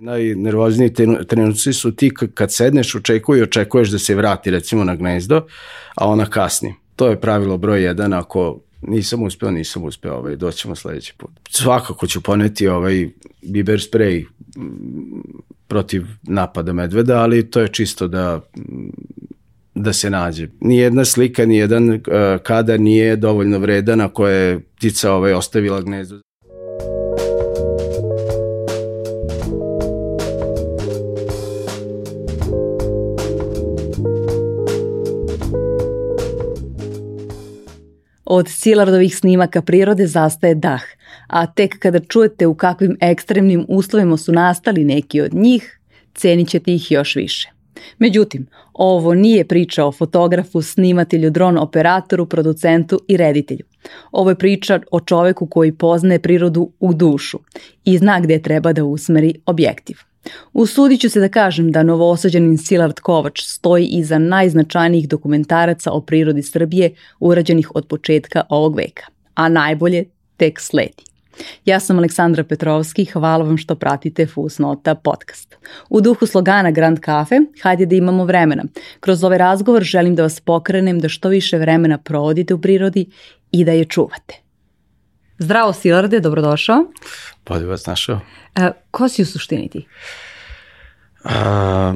Najnervozniji trenuci su ti kad sedneš, očekuju i očekuješ da se vrati recimo na gnezdo, a ona kasni. To je pravilo broj jedan, ako nisam uspeo, nisam uspeo, ovaj, doćemo sledeći put. Svakako ću poneti ovaj biber sprej protiv napada medveda, ali to je čisto da da se nađe. Nijedna slika, nijedan uh, kadar nije dovoljno vredan ako je ptica ovaj, ostavila gnezdo. Od Silardovih snimaka prirode zastaje dah, a tek kada čujete u kakvim ekstremnim uslovima su nastali neki od njih, cenit ćete ih još više. Međutim, ovo nije priča o fotografu, snimatelju, dron operatoru, producentu i reditelju. Ovo je priča o čoveku koji poznaje prirodu u dušu i zna gde treba da usmeri objektiv. Usudit ću se da kažem da novoosađanin Silard Kovač stoji iza najznačajnijih dokumentaraca o prirodi Srbije urađenih od početka ovog veka, a najbolje tek sledi. Ja sam Aleksandra Petrovski, hvala vam što pratite Fusnota podcast. U duhu slogana Grand Cafe, hajde da imamo vremena. Kroz ovaj razgovor želim da vas pokrenem da što više vremena provodite u prirodi i da je čuvate. Zdravo Silarde, dobrodošao. Bolje vas našao. E, ko si u suštini ti? A,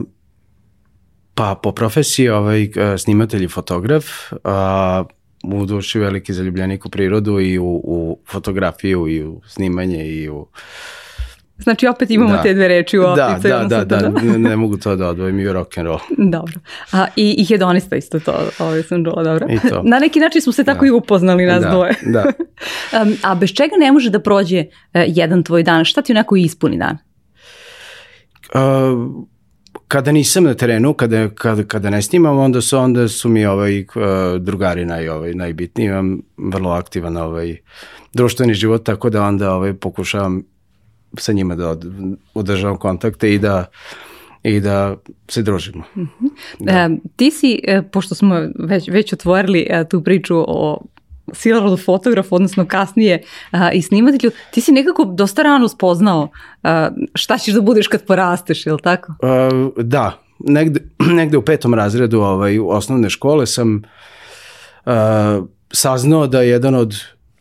pa po profesiji ovaj, snimatelj i fotograf, a, u duši veliki zaljubljenik u prirodu i u, u fotografiju i u snimanje i u Znači opet imamo da. te dve reči u optice. Da, da, da, da, ne, ne mogu to da odvojim i rock and roll. Dobro. A, i, I hedonista isto to, ovaj sam čula, dobro. I to. Na neki način smo se tako da. i upoznali nas da, dvoje. Da. um, a bez čega ne može da prođe uh, jedan tvoj dan? Šta ti onako ispuni dan? Uh, kada nisam na terenu, kada, kada, kada ne snimam, onda su, onda su mi ovaj, uh, drugari naj, ovaj, najbitniji. Imam vrlo aktivan ovaj, društveni život, tako da onda ovaj, pokušavam sa njima da održavam kontakte i da i da se družimo. Uh mhm. -huh. da. E, ti si, e, pošto smo već, već otvorili e, tu priču o Silard fotograf, odnosno kasnije a, i snimatelju, ti si nekako dosta rano spoznao a, šta ćeš da budeš kad porasteš, je li tako? A, da, negde, negde u petom razredu ovaj, u osnovne škole sam a, saznao da jedan od,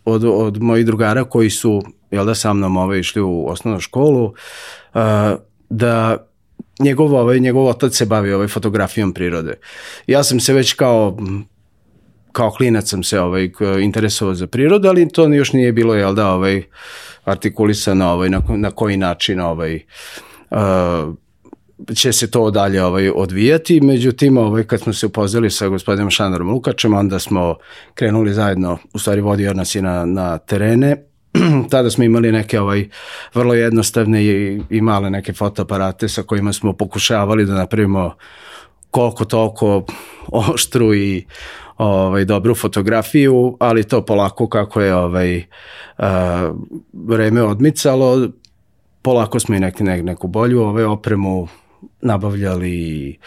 od, od mojih drugara koji su jel da, sa mnom ovaj, išli u osnovnu školu, da njegov, ovaj, njegov otac se bavi ovaj, fotografijom prirode. Ja sam se već kao kao klinac sam se ovaj interesovao za prirodu, ali to još nije bilo jel da ovaj artikulisano ovaj na, na koji način ovaj uh, će se to dalje ovaj odvijati. Međutim, ovaj kad smo se upoznali sa gospodinom Šanarom Lukačem, onda smo krenuli zajedno, u stvari vodio nas i na, na terene. Tada smo imali neke ovaj vrlo jednostavne i, i male neke fotoaparate sa kojima smo pokušavali da napravimo koliko toliko oštru i ovaj, dobru fotografiju, ali to polako kako je ovaj, a, vreme odmicalo, polako smo i neki, ne, neku bolju ovaj, opremu nabavljali i,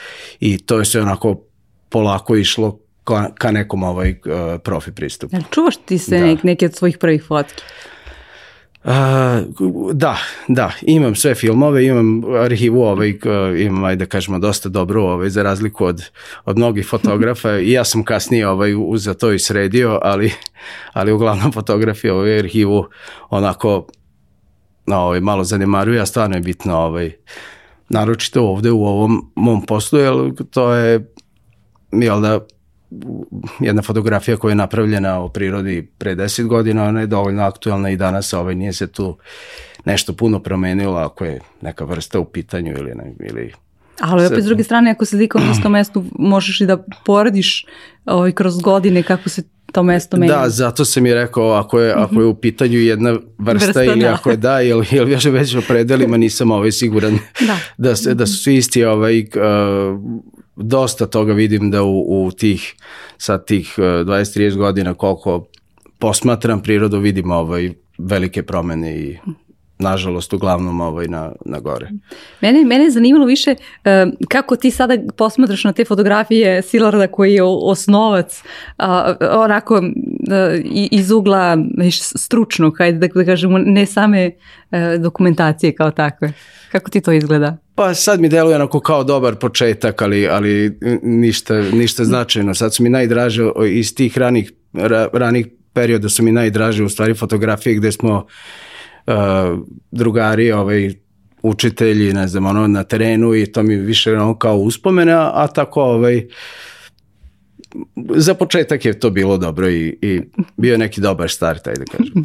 i to je sve onako polako išlo ka, ka nekom ovaj uh, profi pristupu. Čuvaš ti se da. neke od svojih prvih fotki? Uh, da, da, imam sve filmove, imam arhivu ovaj, imam, ajde da kažemo, dosta dobro ovaj, za razliku od, od mnogih fotografa. I ja sam kasnije ovaj, za to i sredio, ali, ali uglavnom fotografije ovaj, arhivu onako ovaj, malo zanemaruje, a stvarno je bitno ovaj, naročito ovde u ovom mom poslu, jer to je jel da, jedna fotografija koja je napravljena o prirodi pre 10 godina, ona je dovoljno aktualna i danas ovaj, nije se tu nešto puno promenilo ako je neka vrsta u pitanju ili, ne, ili Ali opet s druge strane, ako se dika u istom mestu, možeš i da poradiš ovaj, kroz godine kako se to mesto menja. Da, zato sam i rekao, ako je, ako je u pitanju jedna vrsta, vrsta ili da. ako je da, ili, ili još već o predelima nisam ovaj siguran da. da, se, da su svi isti ovaj, uh, dosta toga vidim da u, u tih, sa tih 20-30 uh, godina koliko posmatram prirodu, vidim ovaj velike promene i nažalost uglavnom ovaj na, na gore. Mene, mene je zanimalo više uh, kako ti sada posmatraš na te fotografije Silarda koji je osnovac uh, onako uh, iz ugla stručnog, hajde da, da kažemo, ne same uh, dokumentacije kao takve. Kako ti to izgleda? Pa sad mi deluje onako kao dobar početak, ali, ali ništa, ništa značajno. Sad su mi najdraže iz tih ranih, ra, ranih perioda su mi najdraže u stvari fotografije gde smo uh, drugari, ovaj, učitelji, ne znam, ono, na terenu i to mi više ono kao uspomene, a, a tako, ovaj, za početak je to bilo dobro i, i bio je neki dobar start, ajde da kažem.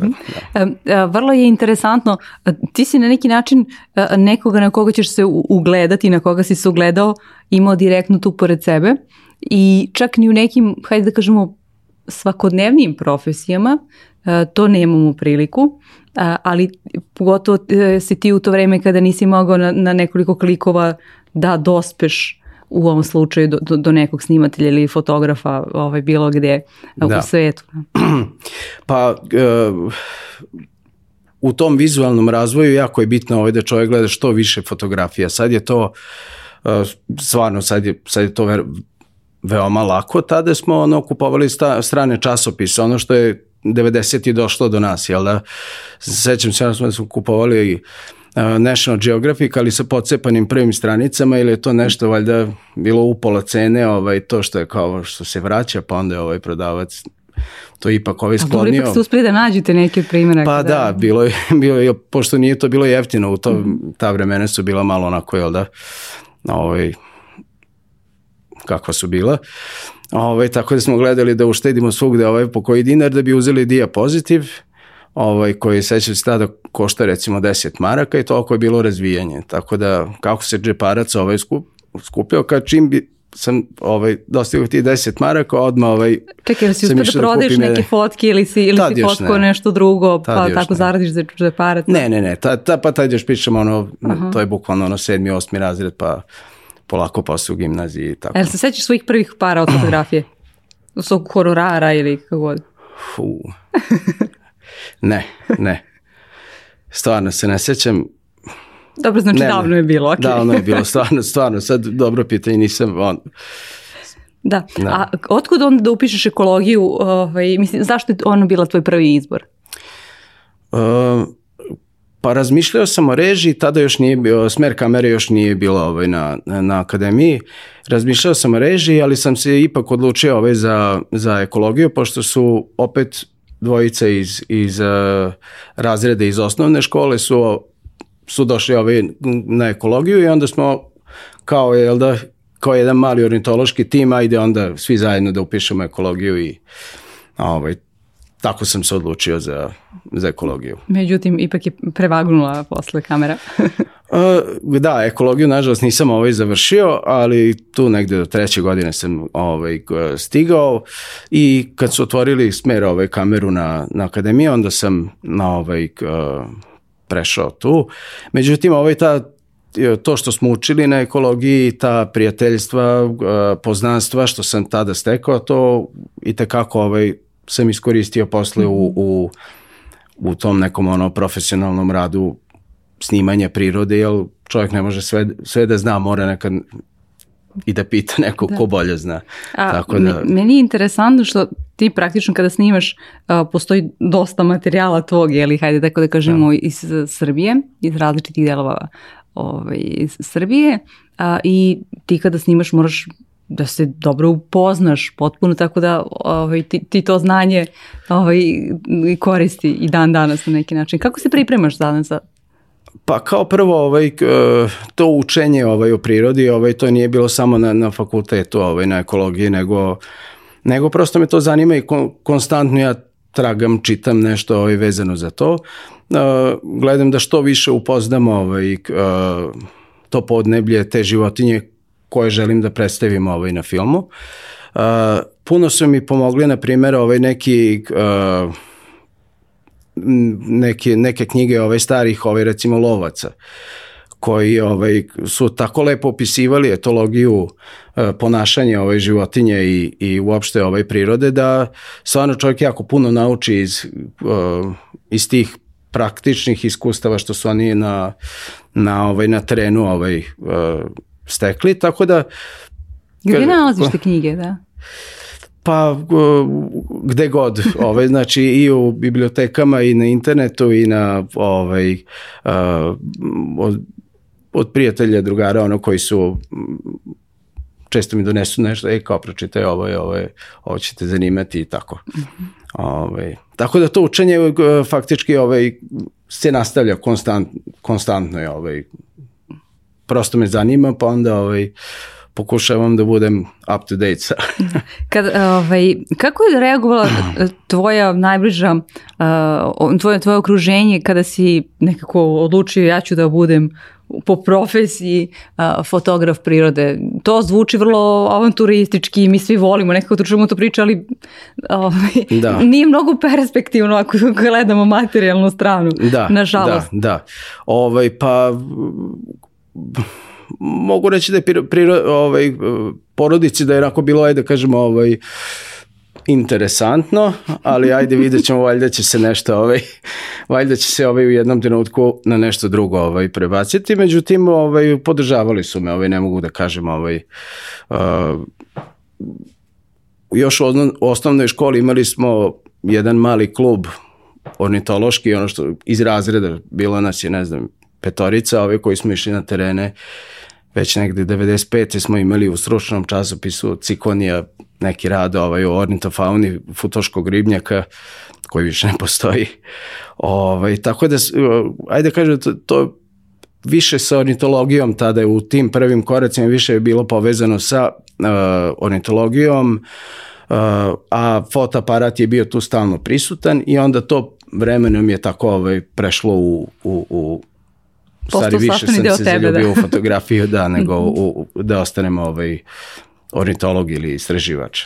Tako, da. Vrlo je interesantno, ti si na neki način nekoga na koga ćeš se ugledati, na koga si se ugledao, imao direktno tu pored sebe i čak ni u nekim, hajde da kažemo, svakodnevnim profesijama to nemamo priliku, ali pogotovo e, si ti u to vreme kada nisi mogao na, na nekoliko klikova da dospeš u ovom slučaju do, do, do nekog snimatelja ili fotografa ovaj, bilo gde da. u svetu. Pa uh, u tom vizualnom razvoju jako je bitno ovaj da čovjek gleda što više fotografija. Sad je to uh, stvarno sad je, sad je to ver, veoma lako. Tada smo ono kupovali sta, strane časopise, ono što je 90. došlo do nas, jel da? Sećam se, da smo kupovali National Geographic, ali sa pocepanim prvim stranicama ili je to nešto valjda bilo upola cene, ovaj, to što je kao što se vraća, pa onda je ovaj prodavac to ipak ovaj sklonio. A ipak ste uspeli da nađete neke primjere. Pa da, da bilo, je, bilo je, pošto nije to bilo jeftino, u to, mm. ta vremena su bila malo onako, jel da, ovaj, kakva su bila. Ovaj, tako da smo gledali da uštedimo svugde ovaj, po koji dinar da bi uzeli diapozitiv ovaj, koji sećam se tada košta recimo 10 maraka i toliko je bilo razvijanje. Tako da kako se džeparac ovaj skup, skupio, kad čim bi sam ovaj, dostigao ti 10 maraka, odmah ovaj, Čekaj, ili si uspio da, da prodaješ neke fotke ili si, ili si fotkao ne. nešto drugo, tad pa tako ne. zaradiš za džeparac? Ne, ne, ne, ta, ta, pa tad još pričamo ono, Aha. to je bukvalno ono sedmi, osmi razred, pa polako posle u gimnaziji i tako. Jel se sećaš svojih prvih para od fotografije? U svog hororara ili kako god? Fu. Ne, ne. Stvarno se ne sećam. Dobro, znači ne, davno je bilo. Okay. Davno je bilo, stvarno, stvarno. Sad dobro pitanje, nisam... On... Da. da. A otkud onda da upišeš ekologiju? Ovaj, mislim, zašto je ona bila tvoj prvi izbor? Uh, pa razmišljao sam o režiji, tada još nije bio, smer kamere još nije bila ovaj, na, na, akademiji. Razmišljao sam o režiji, ali sam se ipak odlučio ovaj, za, za ekologiju, pošto su opet dvojica iz, iz uh, razreda iz osnovne škole su, su došli ovaj na ekologiju i onda smo kao, jel da, kao jedan mali ornitološki tim, ajde onda svi zajedno da upišemo ekologiju i ovaj, tako sam se odlučio za, za ekologiju. Međutim, ipak je prevagnula posle kamera. Da, ekologiju nažalost nisam ovaj završio, ali tu negde do treće godine sam ovaj stigao i kad su otvorili smer ovaj kameru na, na akademiji, onda sam na ovaj prešao tu. Međutim, ovaj ta to što smo učili na ekologiji, ta prijateljstva, poznanstva što sam tada stekao, to i tekako ovaj, sam iskoristio posle u, u, u tom nekom ono profesionalnom radu snimanje prirode, jer čovjek ne može sve, sve da zna, mora nekad i da pita nekog da. ko bolje zna. A, Tako da... Meni je interesantno što ti praktično kada snimaš uh, postoji dosta materijala tvog, jeli, hajde tako da kažemo, da. iz Srbije, iz različitih delova ovaj, iz Srbije a, i ti kada snimaš moraš da se dobro upoznaš potpuno, tako da ovaj, ti, ti to znanje ovaj, koristi i dan danas na neki način. Kako se pripremaš danas za Pa kao prvo ovaj to učenje ovaj o prirodi, ovaj to nije bilo samo na na fakultetu, ovaj na ekologiji, nego nego prosto me to zanima i kon, konstantno ja tragam, čitam nešto ovaj vezano za to. Uh, gledam da što više upoznam ovaj uh, to podneblje, te životinje koje želim da predstavim ovaj na filmu. Uh, puno su mi pomogli, na primjer, ovaj neki uh, neke, neke knjige ovaj starih ovaj recimo lovaca koji ovaj su tako lepo opisivali etologiju e, ponašanja ove životinje i i uopšte ovaj prirode da stvarno čovjek jako puno nauči iz uh, iz tih praktičnih iskustava što su oni na, na, ovaj, na terenu ovaj, uh, stekli, tako da... Gde nalaziš te knjige, da? Pa gde god, ovaj, znači i u bibliotekama i na internetu i na ovaj, uh, od, od prijatelja, drugara, ono koji su često mi donesu nešto, ej kao pročitaj ovo i ovo, ovo će te zanimati i tako. Mm -hmm. ovaj, tako da to učenje faktički ovaj, se nastavlja konstant, konstantno je ovaj, prosto me zanima pa onda ovaj, pokušavam da budem up to date sa. Kad, ovaj, kako je reagovala tvoja najbliža, uh, tvoje, tvoje okruženje kada si nekako odlučio ja ću da budem po profesiji uh, fotograf prirode. To zvuči vrlo avanturistički i mi svi volimo, nekako to to priča, ali ovaj, da. nije mnogo perspektivno ako gledamo materijalnu stranu, da, nažalost. Da, da. Ovaj, pa mogu reći da je priro, ovaj, porodici da je onako bilo, ajde da kažemo, ovaj, interesantno, ali ajde vidjet ćemo, valjda će se nešto, ovaj, valjda će se ovaj u jednom trenutku na nešto drugo ovaj, prebaciti, međutim, ovaj, podržavali su me, ovaj, ne mogu da kažem, ovaj, uh, još u osnovnoj školi imali smo jedan mali klub ornitološki, ono što iz razreda, bilo nas je, ne znam, petorica, ove koji smo išli na terene, već negde 95. smo imali u stručnom časopisu Cikonija neki rad ovaj, o ornitofauni futoškog ribnjaka koji više ne postoji. Ovaj, tako da, ajde da kažem, to, to više sa ornitologijom tada je u tim prvim koracima više je bilo povezano sa uh, ornitologijom, uh, a fotoaparat je bio tu stalno prisutan i onda to vremenom je tako ovaj, prešlo u, u, u stvari više sam se zaljubio da. u fotografiju da, nego u, da ostanem ovaj, ornitolog ili istraživač.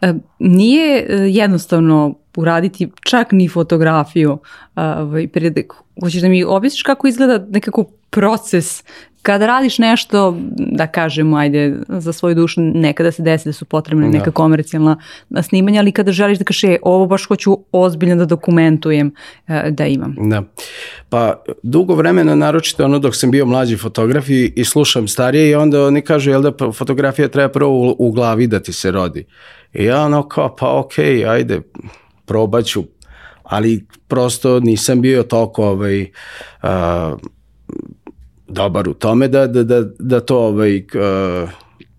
E, nije e, jednostavno uraditi čak ni fotografiju. Ovaj, hoćeš da mi objasniš kako izgleda nekako proces kada radiš nešto, da kažemo, ajde, za svoju dušu, nekada se desi da su potrebne da. neka komercijalna snimanja, ali kada želiš da kaže, e, ovo baš hoću ozbiljno da dokumentujem e, da imam. Da. Pa, dugo vremena, naročito ono dok sam bio mlađi fotograf i, i slušam starije i onda oni kažu, jel da fotografija treba prvo u, u glavi da ti se rodi. I ja ono kao, pa okej, okay, ajde, probaću, ali prosto nisam bio toliko ovaj, uh, dobar u tome da, da, da, da to ovaj,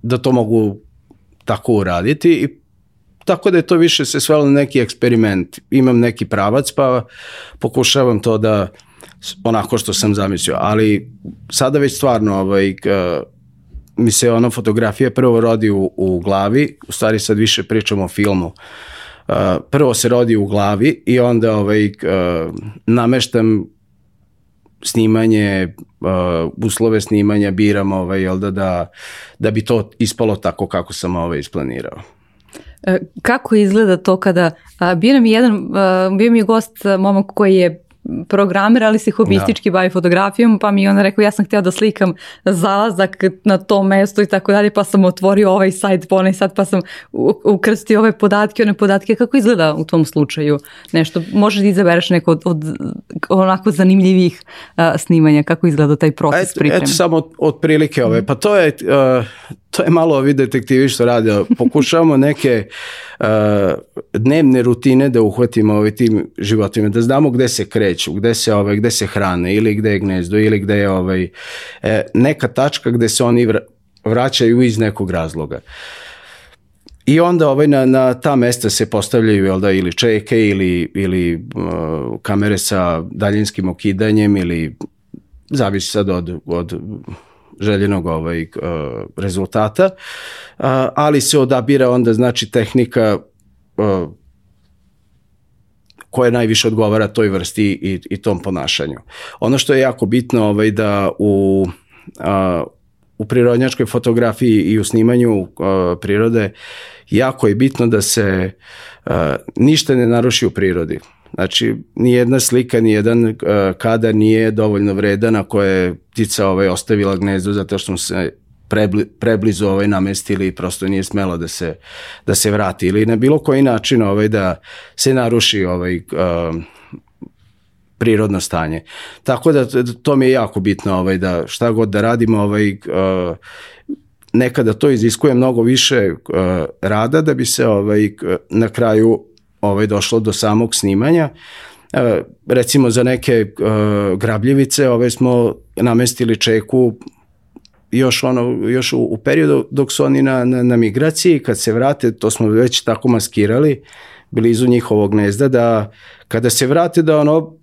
da to mogu tako uraditi i tako da je to više se svelo na neki eksperiment. Imam neki pravac pa pokušavam to da onako što sam zamislio, ali sada već stvarno ovaj, mi se ona fotografija prvo rodi u, u glavi, u stvari sad više pričamo o filmu. Uh, prvo se rodi u glavi i onda ovaj, nameštam snimanje, uh, uslove snimanja biram ovaj, jel da, da, da bi to ispalo tako kako sam ovaj, isplanirao. E, kako izgleda to kada, a, bio mi jedan, a, bio mi je gost momak koji je programer, ali se hobistički da. bavi fotografijom, pa mi je on rekao ja sam htio da slikam zalazak na to mesto i tako dalje, pa sam otvorio ovaj sajt, pa onaj sad, pa sam ukrstio ove podatke, one podatke, kako izgleda u tom slučaju nešto? Možeš da izabereš neko od, od onako zanimljivih uh, snimanja, kako izgleda taj proces eto, pripreme? Eto samo od, od prilike ove, pa to je, uh, to je malo ovi detektivi što rade, pokušavamo neke uh, dnevne rutine da uhvatimo ovaj tim životima, da znamo gde se kreću, gde se ovaj gde se hrane ili gde je gnezdo ili gde je ovaj e, neka tačka gde se oni vraćaju iz nekog razloga. I onda ovaj na, na ta mesta se postavljaju jel da, ili čeke ili, ili uh, kamere sa daljinskim okidanjem ili zavisi sad od, od željenog ovaj, uh, rezultata, uh, ali se odabira onda znači tehnika uh, koja najviše odgovara toj vrsti i, i tom ponašanju. Ono što je jako bitno ovaj, da u, a, u prirodnjačkoj fotografiji i u snimanju a, prirode jako je bitno da se a, ništa ne naruši u prirodi. Znači, ni jedna slika, ni jedan uh, kadar nije dovoljno vredan ako je ptica ovaj, ostavila gnezdo zato što se prebli, preblizu ovaj namestili i prosto nije smelo da se, da se vrati ili na bilo koji način ovaj, da se naruši ovaj, uh, prirodno stanje. Tako da to mi je jako bitno ovaj, da šta god da radimo ovaj, uh, nekada to iziskuje mnogo više uh, rada da bi se ovaj, na kraju ovaj, došlo do samog snimanja. Uh, recimo za neke uh, grabljivice ove smo namestili čeku još ono još u, u periodu dok su oni na, na, na migraciji kad se vrate to smo već tako maskirali blizu njihovog gnezda da kada se vrate da ono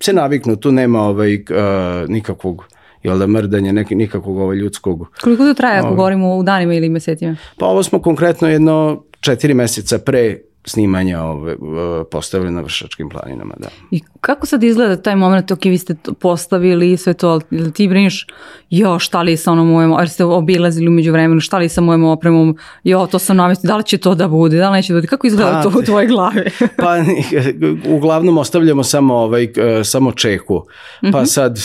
se naviknu tu nema ovaj uh, nikakvog jel da mrdanje nek, nikakvog ovaj ljudskog. Koliko to traje ako ovaj, govorimo u danima ili mesecima? Pa ovo smo konkretno jedno četiri meseca pre snimanja ove, postavili na vršačkim planinama, da. I kako sad izgleda taj moment, ok, vi ste postavili sve to, ali ti briniš, jo, šta li sa onom mojom, jer ste obilazili umeđu vremenu, šta li sa mojom opremom, jo, to sam namestio, da li će to da bude, da li neće da bude, kako izgleda pa, to u tvojoj glavi? pa, uglavnom ostavljamo samo, ovaj, samo čeku, pa mm -hmm. sad,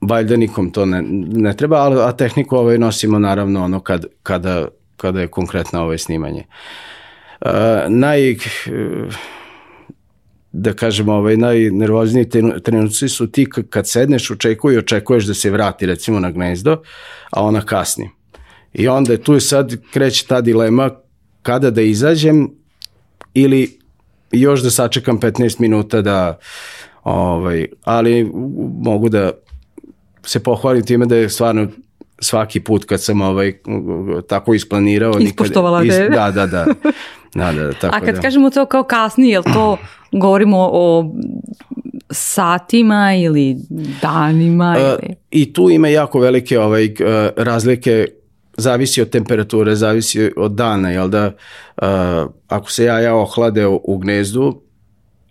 valjda nikom to ne, ne treba, a, a tehniku ovaj nosimo naravno ono kad, kada, kada je konkretno ovaj snimanje. Uh, naj da kažemo, ovaj, najnervozniji trenuci su ti kad sedneš u i očekuješ da se vrati recimo na gnezdo, a ona kasni. I onda tu je sad kreće ta dilema kada da izađem ili još da sačekam 15 minuta da ovaj, ali mogu da se pohvalim time da je stvarno svaki put kad sam ovaj tako isplanirao ispoštovala nikad, is, da da da. Da da tako a kad da. kažemo to kao kasnije jel to govorimo o satima ili danima ili... Uh, i tu ima jako velike ovaj uh, razlike zavisi od temperature, zavisi od dana, jel da? Uh, ako se ja ja ohlade u, u gnezdu,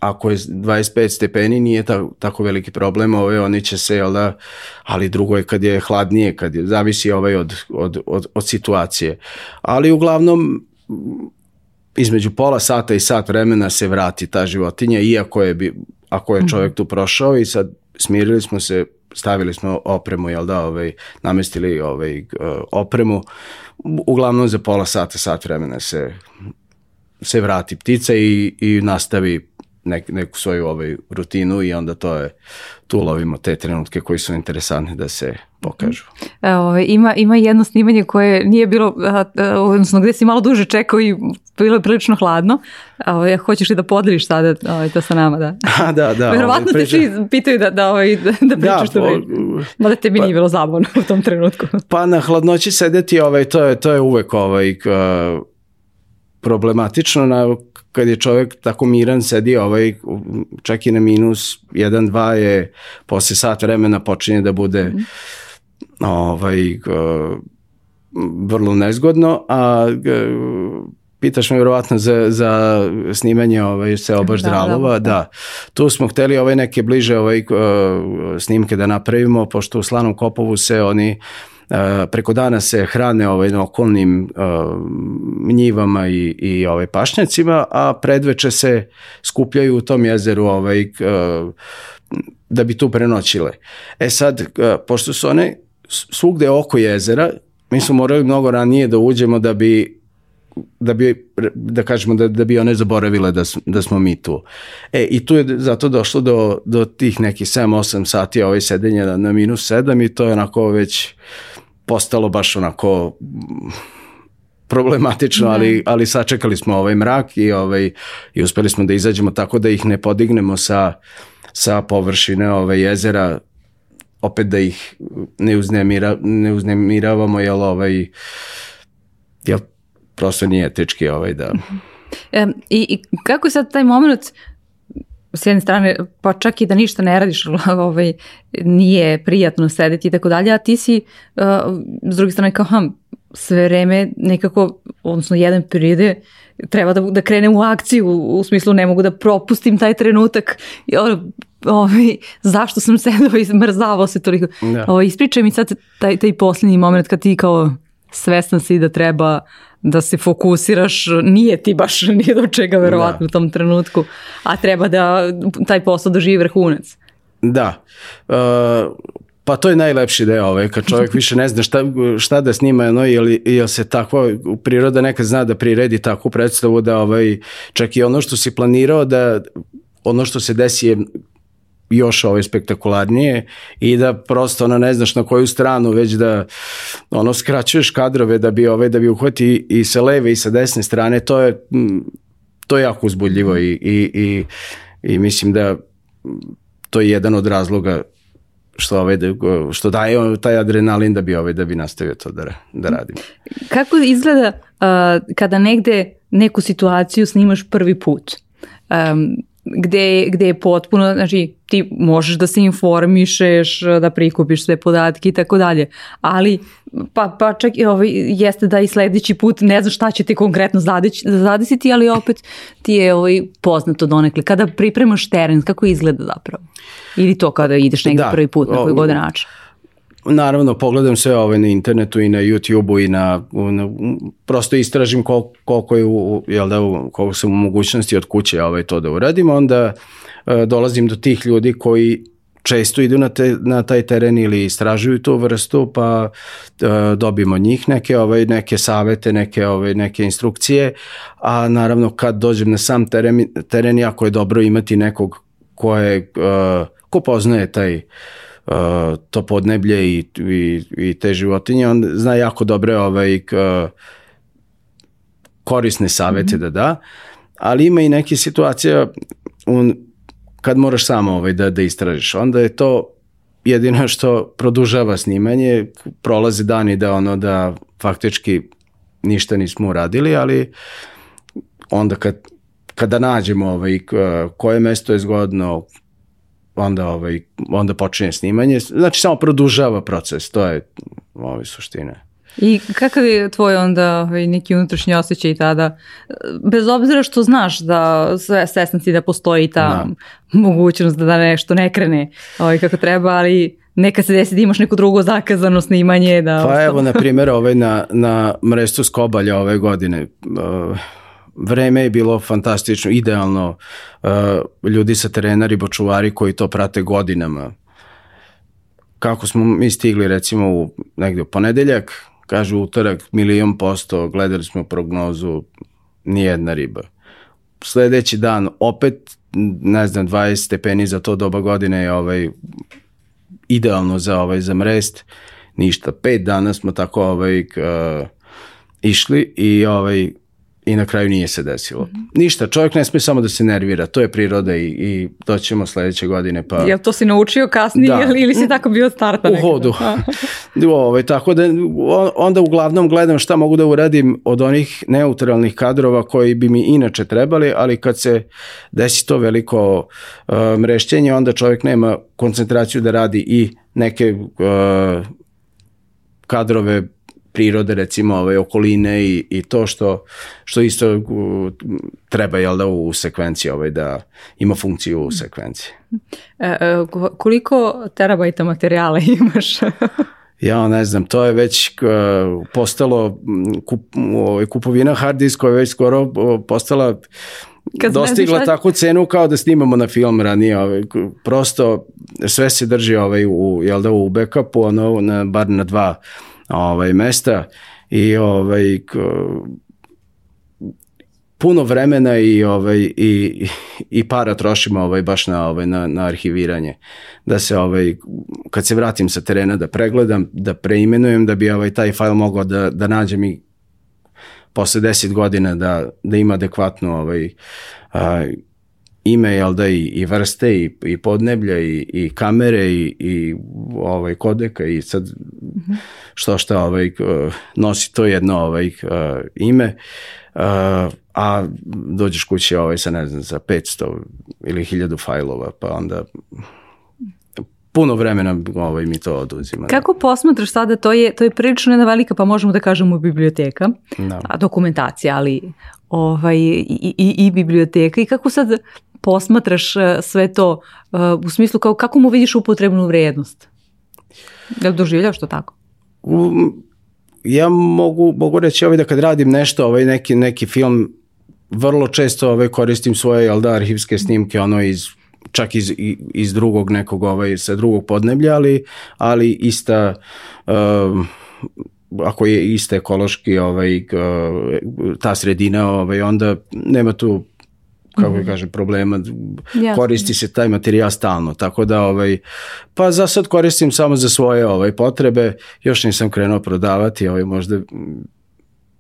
ako je 25 stepeni nije ta, tako veliki problem, ove, oni će se, jel da, ali drugo je kad je hladnije, kad je, zavisi ovaj od, od, od, od situacije. Ali uglavnom, između pola sata i sat vremena se vrati ta životinja, iako je, bi, ako je čovjek tu prošao i sad smirili smo se, stavili smo opremu, jel da, ovaj, namestili ovaj, opremu, uglavnom za pola sata, sat vremena se se vrati ptica i, i nastavi nek, neku svoju ovaj rutinu i onda to je tu lovimo te trenutke koji su interesantni da se pokažu. Evo, ima, ima jedno snimanje koje nije bilo, odnosno gde si malo duže čekao i bilo je prilično hladno. Evo, hoćeš li da podeliš sada ovaj, to sa nama? Da, A, da, da. Verovatno ovaj, te svi pitaju da, da, ovaj, da, da pričaš da, to. Mada tebi pa, nije bilo zabavno u tom trenutku. Pa na hladnoći sedeti, ovaj, to, je, to je uvek ovaj, uh, problematično na kad je čovjek tako miran sedi ovaj čak i na minus 1 2 je posle sat vremena počinje da bude mm. ovaj uh, vrlo nezgodno a uh, pitaš me vjerovatno za, za snimanje ovaj, se obaš da, dralova, da, da. da. Tu smo hteli ovaj neke bliže ovaj, uh, snimke da napravimo, pošto u Slanom Kopovu se oni uh, preko dana se hrane ovaj, na okolnim uh, njivama i, i ovaj, pašnjacima, a predveče se skupljaju u tom jezeru ovaj, uh, da bi tu prenoćile. E sad, uh, pošto su one svugde oko jezera, mi smo morali mnogo ranije da uđemo da bi da bi, da kažemo, da, da bi one zaboravile da, da smo mi tu. E, i tu je zato došlo do, do tih nekih 7-8 sati ovaj sedenja na, na minus 7 i to je onako već postalo baš onako problematično, ali, ali sačekali smo ovaj mrak i, ovaj, i uspeli smo da izađemo tako da ih ne podignemo sa, sa površine ovaj, jezera. Opet da ih ne, uznemira, ne uznemiravamo, jel, ovaj, jel prosto nije etički ovaj, da... E, i, I kako sad taj moment s jedne strane, pa čak i da ništa ne radiš, ovaj, nije prijatno sedeti i tako dalje, a ti si uh, s druge strane kao, ham, sve vreme nekako, odnosno jedan periode, treba da, da krene u akciju, u, u smislu ne mogu da propustim taj trenutak, ovaj, zašto sam sedao i zmrzavao se toliko. Da. Ovaj, ispričaj mi sad taj, taj posljednji moment kad ti kao svestan si da treba da se fokusiraš, nije ti baš nije do čega verovatno da. u tom trenutku, a treba da taj posao doživi vrhunac. Da. Uh, pa to je najlepši deo, ovaj, kad čovjek više ne zna šta, šta da snima, no, ili, ili se tako, priroda nekad zna da priredi takvu predstavu da ovaj, čak i ono što si planirao da ono što se desi je još ovaj spektakularnije i da prosto ono ne znaš na koju stranu već da ono skraćuješ kadrove da bi ovaj da bi uhvati i sa leve i sa desne strane to je to je jako uzbudljivo i, i, i, i mislim da to je jedan od razloga što ovaj što daje taj adrenalin da bi ovaj da bi nastavio to da da radim. Kako izgleda uh, kada negde neku situaciju snimaš prvi put? Um, gde, gde je potpuno, znači ti možeš da se informišeš, da prikupiš sve podatke i tako dalje, ali pa, pa čak i ovaj, jeste da i sledeći put ne znaš šta će te konkretno zadesiti, ali opet ti je ovaj, poznato donekle. Kada pripremaš teren, kako izgleda zapravo? Ili to kada ideš negde da, prvi put na koji god način? Naravno, pogledam sve ovaj na internetu i na YouTube-u i na, na prosto istražim kol, koliko je u, jel da, koliko sam u mogućnosti od kuće ovaj, to da uradim, onda e, dolazim do tih ljudi koji često idu na, te, na taj teren ili istražuju tu vrstu, pa e, dobimo njih neke, ovaj, neke savete, neke, ovaj, neke instrukcije, a naravno kad dođem na sam teren, teren jako je dobro imati nekog ko, je, e, ko poznaje taj uh, to podneblje i, i, i te životinje, on zna jako dobre ovaj, uh, korisne savete mm -hmm. da da, ali ima i neke situacije un, kad moraš samo ovaj, da, da istražiš. Onda je to jedino što produžava snimanje, prolaze dani da ono da faktički ništa nismo uradili, ali onda kad, kada nađemo ovaj, koje mesto je zgodno, onda, ovaj, onda počinje snimanje. Znači, samo produžava proces, to je ovaj, suština. I kakav je tvoj onda ovaj, neki unutrašnji osjećaj tada, bez obzira što znaš da sve svestan si da postoji ta da. mogućnost da, da nešto ne krene ovaj, kako treba, ali neka se desi da imaš neko drugo zakazano snimanje. Da pa ostalo. evo, na primjer, ovaj, na, na mrestu Skobalja ove godine, uh, vreme je bilo fantastično, idealno, uh, ljudi sa terena, ribočuvari koji to prate godinama. Kako smo mi stigli recimo u negde u ponedeljak, kažu utorak milion posto, gledali smo prognozu, nijedna riba. Sledeći dan opet, ne znam, 20 stepeni za to doba godine je ovaj, idealno za ovaj za mrest, ništa. Pet dana smo tako ovaj, uh, išli i ovaj, i na kraju nije se desilo. Mm -hmm. Ništa, čovjek ne sme samo da se nervira, to je priroda i, i doćemo sledeće godine. Pa... Jel to si naučio kasnije da. ili, ili si tako bio starta? U hodu. Ove, ovaj, tako da onda uglavnom gledam šta mogu da uradim od onih neutralnih kadrova koji bi mi inače trebali, ali kad se desi to veliko uh, mrešćenje, onda čovjek nema koncentraciju da radi i neke uh, kadrove prirode recimo ove okoline i, i to što što isto treba jel da u sekvenciji ovaj da ima funkciju u sekvenciji. E, e, koliko terabajta materijala imaš? ja ne znam, to je već postalo kup, ovaj, kupovina hard diskova je već skoro postala Kad dostigla šta... takvu cenu kao da snimamo na film ranije, ovaj, prosto sve se drži ovaj, u, jel da, u backupu, ono, na, bar na dva ovaj, mesta i ovaj, puno vremena i ovaj i i para trošimo ovaj baš na ovaj na na arhiviranje. Da se ovaj kad se vratim sa terena da pregledam da preimenujem da bi ovaj taj fajl mogao da da nađem i posle 10 godina da da ima adekvatno ovaj a, ime jel da i, i vrste i, i podneblja i, i kamere i, i ovaj kodeka i sad -hmm. što šta ovaj nosi to jedno ovaj ime a dođeš kući ovaj sa ne znam za 500 ili 1000 fajlova pa onda puno vremena ovaj, mi to oduzima. Kako posmatraš sada, to je, to je prilično jedna velika, pa možemo da kažemo biblioteka, da. a dokumentacija, ali ovaj, i, i, i biblioteka i kako sad posmatraš e, sve to e, u smislu kao kako mu vidiš upotrebnu vrednost? Da li doživljaš to tako? U, ja mogu, mogu reći ovaj da kad radim nešto, ovaj neki, neki film, vrlo često ovaj koristim svoje jel da, arhivske snimke ono iz čak iz, iz drugog nekog ovaj sa drugog podneblja ali ali ista uh, ako je iste ekološki ovaj ta sredina ovaj onda nema tu kako mm -hmm. kažem, problema, Jasne. koristi se taj materijal stalno, tako da, ovaj, pa za sad koristim samo za svoje ovaj, potrebe, još nisam krenuo prodavati, ovaj, možda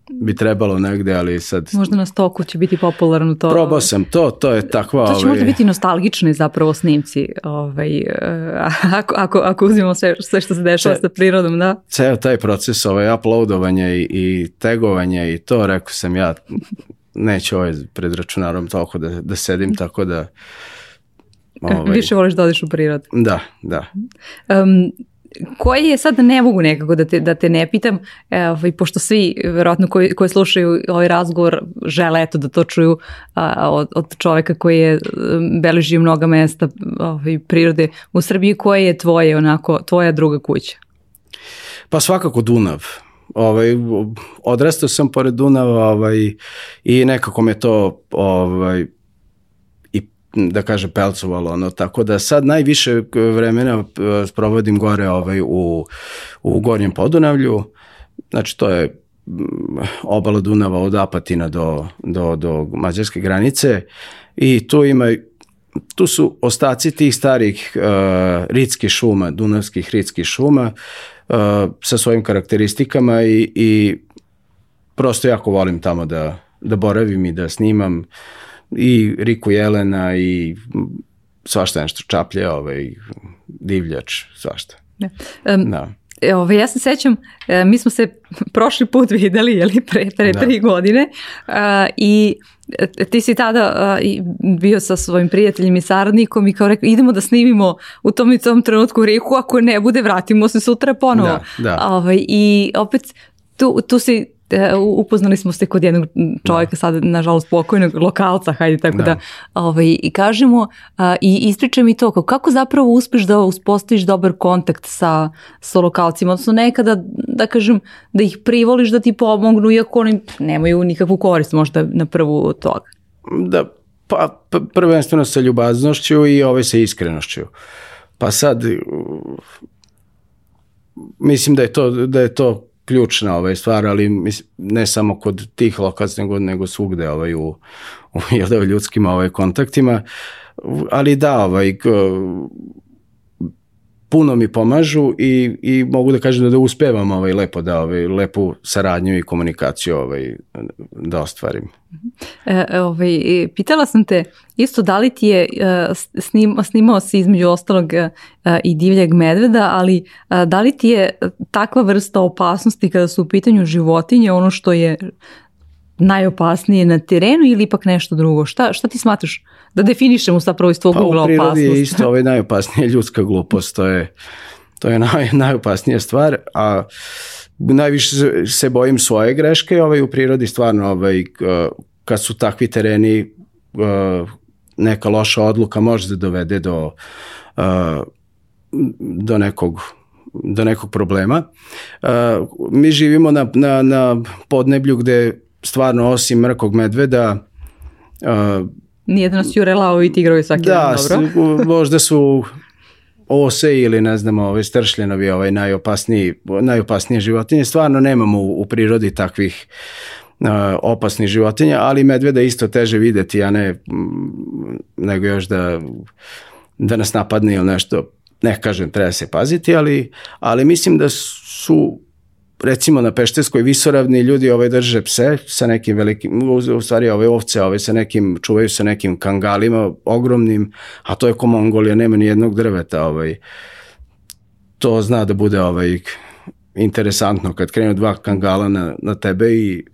bi trebalo negde, ali sad... Možda na stoku će biti popularno to. Probao sam to, to je takva... To će ovaj, možda biti nostalgični zapravo snimci, ovaj, eh, ako, ako, ako uzmemo sve, sve što se dešava Ce- sa prirodom, da. ceo taj proces ovaj, uploadovanja i, i tegovanja i to, rekao sam ja, neću ovaj pred računarom toliko da, da sedim, tako da... Ovaj. Više voliš da odiš u prirodu. Da, da. Um, koji je sad ne mogu nekako da te, da te ne pitam, e, ovaj, pošto svi verovatno koji, koji slušaju ovaj razgovor žele eto da to čuju a, od, od čoveka koji je um, beležio mnoga mesta ovaj, prirode u Srbiji, koje je tvoje onako, tvoja druga kuća? Pa svakako Dunav. Ovaj, odrastao sam pored Dunava ovaj, i nekako me to ovaj, i da kaže pelcovalo ono tako da sad najviše vremena eh, provodim gore ovaj u u gornjem Podunavlju. Znači to je mm, obala Dunava od Apatina do, do, do mađarske granice i tu ima tu su ostaci tih starih uh, ritskih šuma, dunavskih ritskih šuma uh, sa svojim karakteristikama i, i prosto jako volim tamo da, da boravim i da snimam i Riku Jelena i svašta nešto čaplje, ovaj, divljač, svašta. Da. Um, Da. E, Ove, ja se sećam, e, mi smo se prošli put videli, jeli, pre, pre Da. tri godine a, i ti si tada i bio sa svojim prijateljem i saradnikom i kao rekao, idemo da snimimo u tom i tom trenutku reku, ako ne bude, vratimo se sutra ponovo. Da, da. Ovaj, I opet tu, tu si e, upoznali smo se kod jednog čovjeka sada nažalost pokojnog lokalca hajde tako da, Da. ovaj, i kažemo a, i ispričaj mi to kao, kako zapravo uspeš da uspostaviš dobar kontakt sa, sa lokalcima odnosno nekada da kažem da ih privoliš da ti pomognu iako oni nemaju nikakvu korist možda na prvu od toga Da, pa prvenstveno sa ljubaznošću i ove sa iskrenošću. Pa sad, mislim da je to, da je to ključna ovaj stvar, ali ne samo kod tih lokacija, nego, nego svugde ovaj, u, u, da, u ljudskim ovaj, kontaktima. Ali da, ovaj, puno mi pomažu i, i mogu da kažem da, da uspevam ovaj, lepo da ovaj, lepu saradnju i komunikaciju ovaj, da ostvarim. E, e, ovaj, pitala sam te isto da li ti je e, snim, snimao si između ostalog e, i divljeg medveda, ali da li ti je takva vrsta opasnosti kada su u pitanju životinje ono što je najopasnije na terenu ili ipak nešto drugo? Šta, šta ti smatraš da definišemo zapravo iz tvog Pa ugla u prirodi opasnost? je isto ovaj najopasnija ljudska glupost, to je, to je naj, najopasnija stvar, a najviše se- bojim svoje greške, ovaj, u prirodi stvarno ovaj, kad su takvi tereni eh, neka loša odluka može da dovede do, eh, do nekog do nekog problema. Uh, mi živimo na, na, na podneblju gde stvarno osim mrkog medveda uh, Nijedan nas jurelao i tigrovi svaki da, dan, dobro? u- možda su ose ili ne znam, ovaj stršljenovi, ovaj najopasniji, najopasnije životinje. Stvarno nemamo u, u prirodi takvih uh, opasnih životinja, ali medveda isto teže videti, a ne mm, nego još da, da nas napadne ili nešto. Ne kažem, treba se paziti, ali, ali mislim da su recimo na Pešterskoj visoravni ljudi ovaj drže pse sa nekim velikim, u, stvari ove ovce ove sa nekim, čuvaju sa nekim kangalima ogromnim, a to je ko Mongolija, nema ni jednog drveta ovaj. To zna da bude ovaj interesantno kad krenu dva kangala na, na tebe i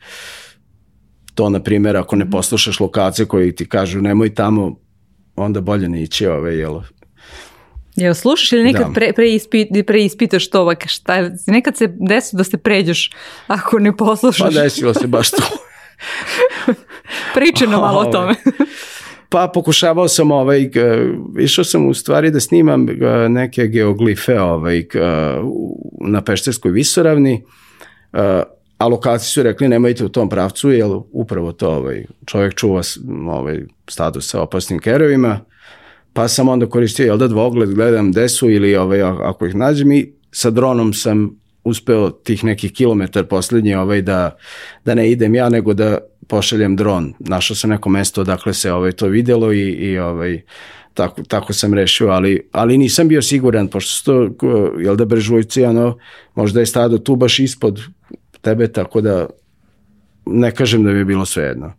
to na primjer ako ne poslušaš lokacije koji ti kažu nemoj tamo onda bolje ne ići ovaj, jel, Jel slušaš ili nekad Da. pre, preispit, preispitaš to, ovak, šta nekad se desi da se pređeš ako ne pa poslušaš. desilo se baš to. Pričaj nam malo o Ovaj. tome. Pa pokušavao sam ovaj, g- išao sam u stvari da snimam g- neke geoglife ovaj, u- na Pešterskoj visoravni, a, lokaciji su rekli nemojte u tom pravcu, jer upravo to ovaj, čovjek čuva ovaj, stadu sa opasnim kerovima, pa sam onda koristio jel da dvogled, gledam gde su ili ovaj, ako ih nađem i sa dronom sam uspeo tih nekih kilometar posljednji ovaj, da, da ne idem ja, nego da pošaljem dron. Našao sam neko mesto odakle se ovaj, to videlo i, i ovaj, tako, tako sam rešio, ali, ali nisam bio siguran, pošto su to, jel da brežujci, ono, možda je stado tu baš ispod tebe, tako da ne kažem da bi bilo sve jedno.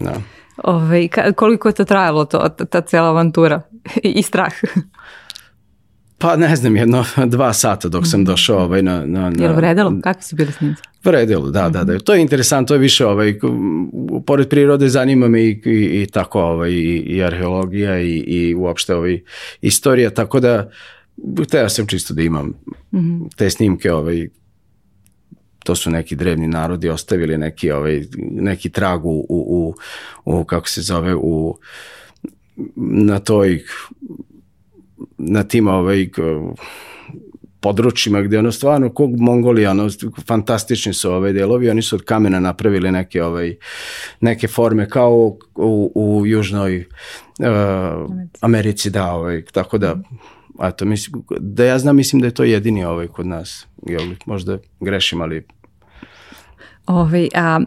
Da. Ove, ovaj, koliko je to trajalo, to, ta, cijela avantura i strah? Pa ne znam, jedno dva sata dok sam došao ovaj, na... na, na Jel vredelo? Kako su bili snimci? Vredelo, da, da, da. To je interesantno, to je više, ovaj, pored prirode zanima me i, i, i tako, ovaj, i, i arheologija i, i uopšte ovaj, istorija, tako da hteo sam čisto da imam -hmm. te snimke, ovaj, to su neki drevni narodi ostavili neki, ovaj, neki trag u, u, u, kako se zove, u, na toj na tim ovaj, područjima gde ono stvarno kog Mongolija, ono, fantastični su ove delovi, oni su od kamena napravili neke, ovaj, neke forme kao u, u južnoj uh, Americi, da, ovaj, tako da eto, mislim, da ja znam, mislim da je to jedini ovaj kod nas, jel, možda grešim, ali Ove, ovaj, a,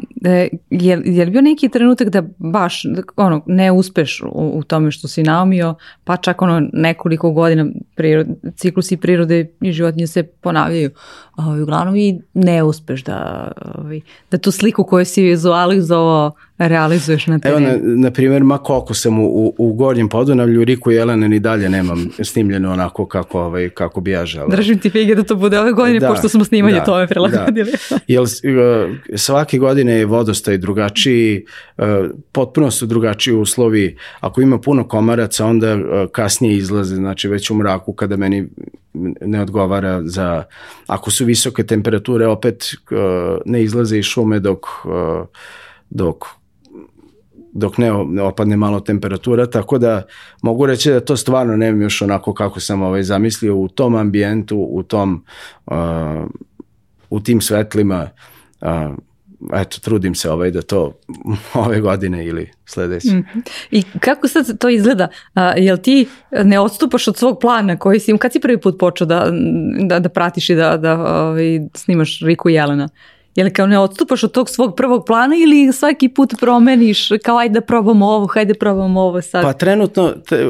je, je li bio neki trenutak da baš ono, ne uspeš u, u tome što si naumio, pa čak ono nekoliko godina prirod, ciklusi prirode i životinje se ponavljaju. Ove, ovaj, uglavnom i ne uspeš da, ove, ovaj, da tu sliku koju si vizualizovao realizuješ na terenu? Evo, na, na primjer, ma koliko sam u, u, u Gornjem Podunavlju, Riku Jelene ni dalje nemam snimljeno onako kako, ovaj, kako bi ja želeo. Držim ti fige da to bude ove godine, da, pošto smo snimanje da, tome prilagodili. Da. Jel, svake godine je vodostaj drugačiji, e, potpuno su drugačiji uslovi. Ako ima puno komaraca, onda e, kasnije izlaze, znači već u mraku kada meni ne odgovara za, ako su visoke temperature, opet e, ne izlaze iz šume dok, dok dok ne, ne opadne malo temperatura, tako da mogu reći da to stvarno nemam još onako kako sam ovaj zamislio u tom ambijentu, u tom uh, u tim svetlima uh, eto, trudim se ovaj da to ove godine ili sledeće. -hmm. I kako sad to izgleda? A, jel ti ne odstupaš od svog plana koji si, kad si prvi put počeo da, da, da pratiš i da, da ovaj, snimaš Riku Jelena? Jel kao ne odstupaš od tog svog prvog plana ili svaki put promeniš kao ajde da probamo ovo, hajde da probamo ovo sad? Pa trenutno, te,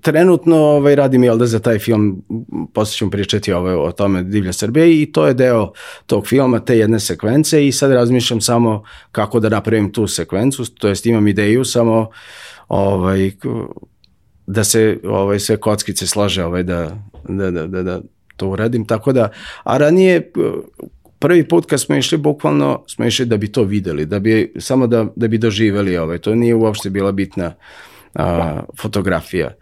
trenutno ovaj, radim jel da za taj film, posle ćemo pričati ovaj, o tome Divlja Srbija i to je deo tog filma, te jedne sekvence i sad razmišljam samo kako da napravim tu sekvencu, to jest imam ideju samo ovaj, da se ovaj, sve kockice slaže ovaj, da, da, da, da, da to uradim, tako da, a ranije prvi put kad smo išli, bukvalno smo išli da bi to videli, da bi, samo da, da bi doživeli ovaj, to nije uopšte bila bitna a, fotografija.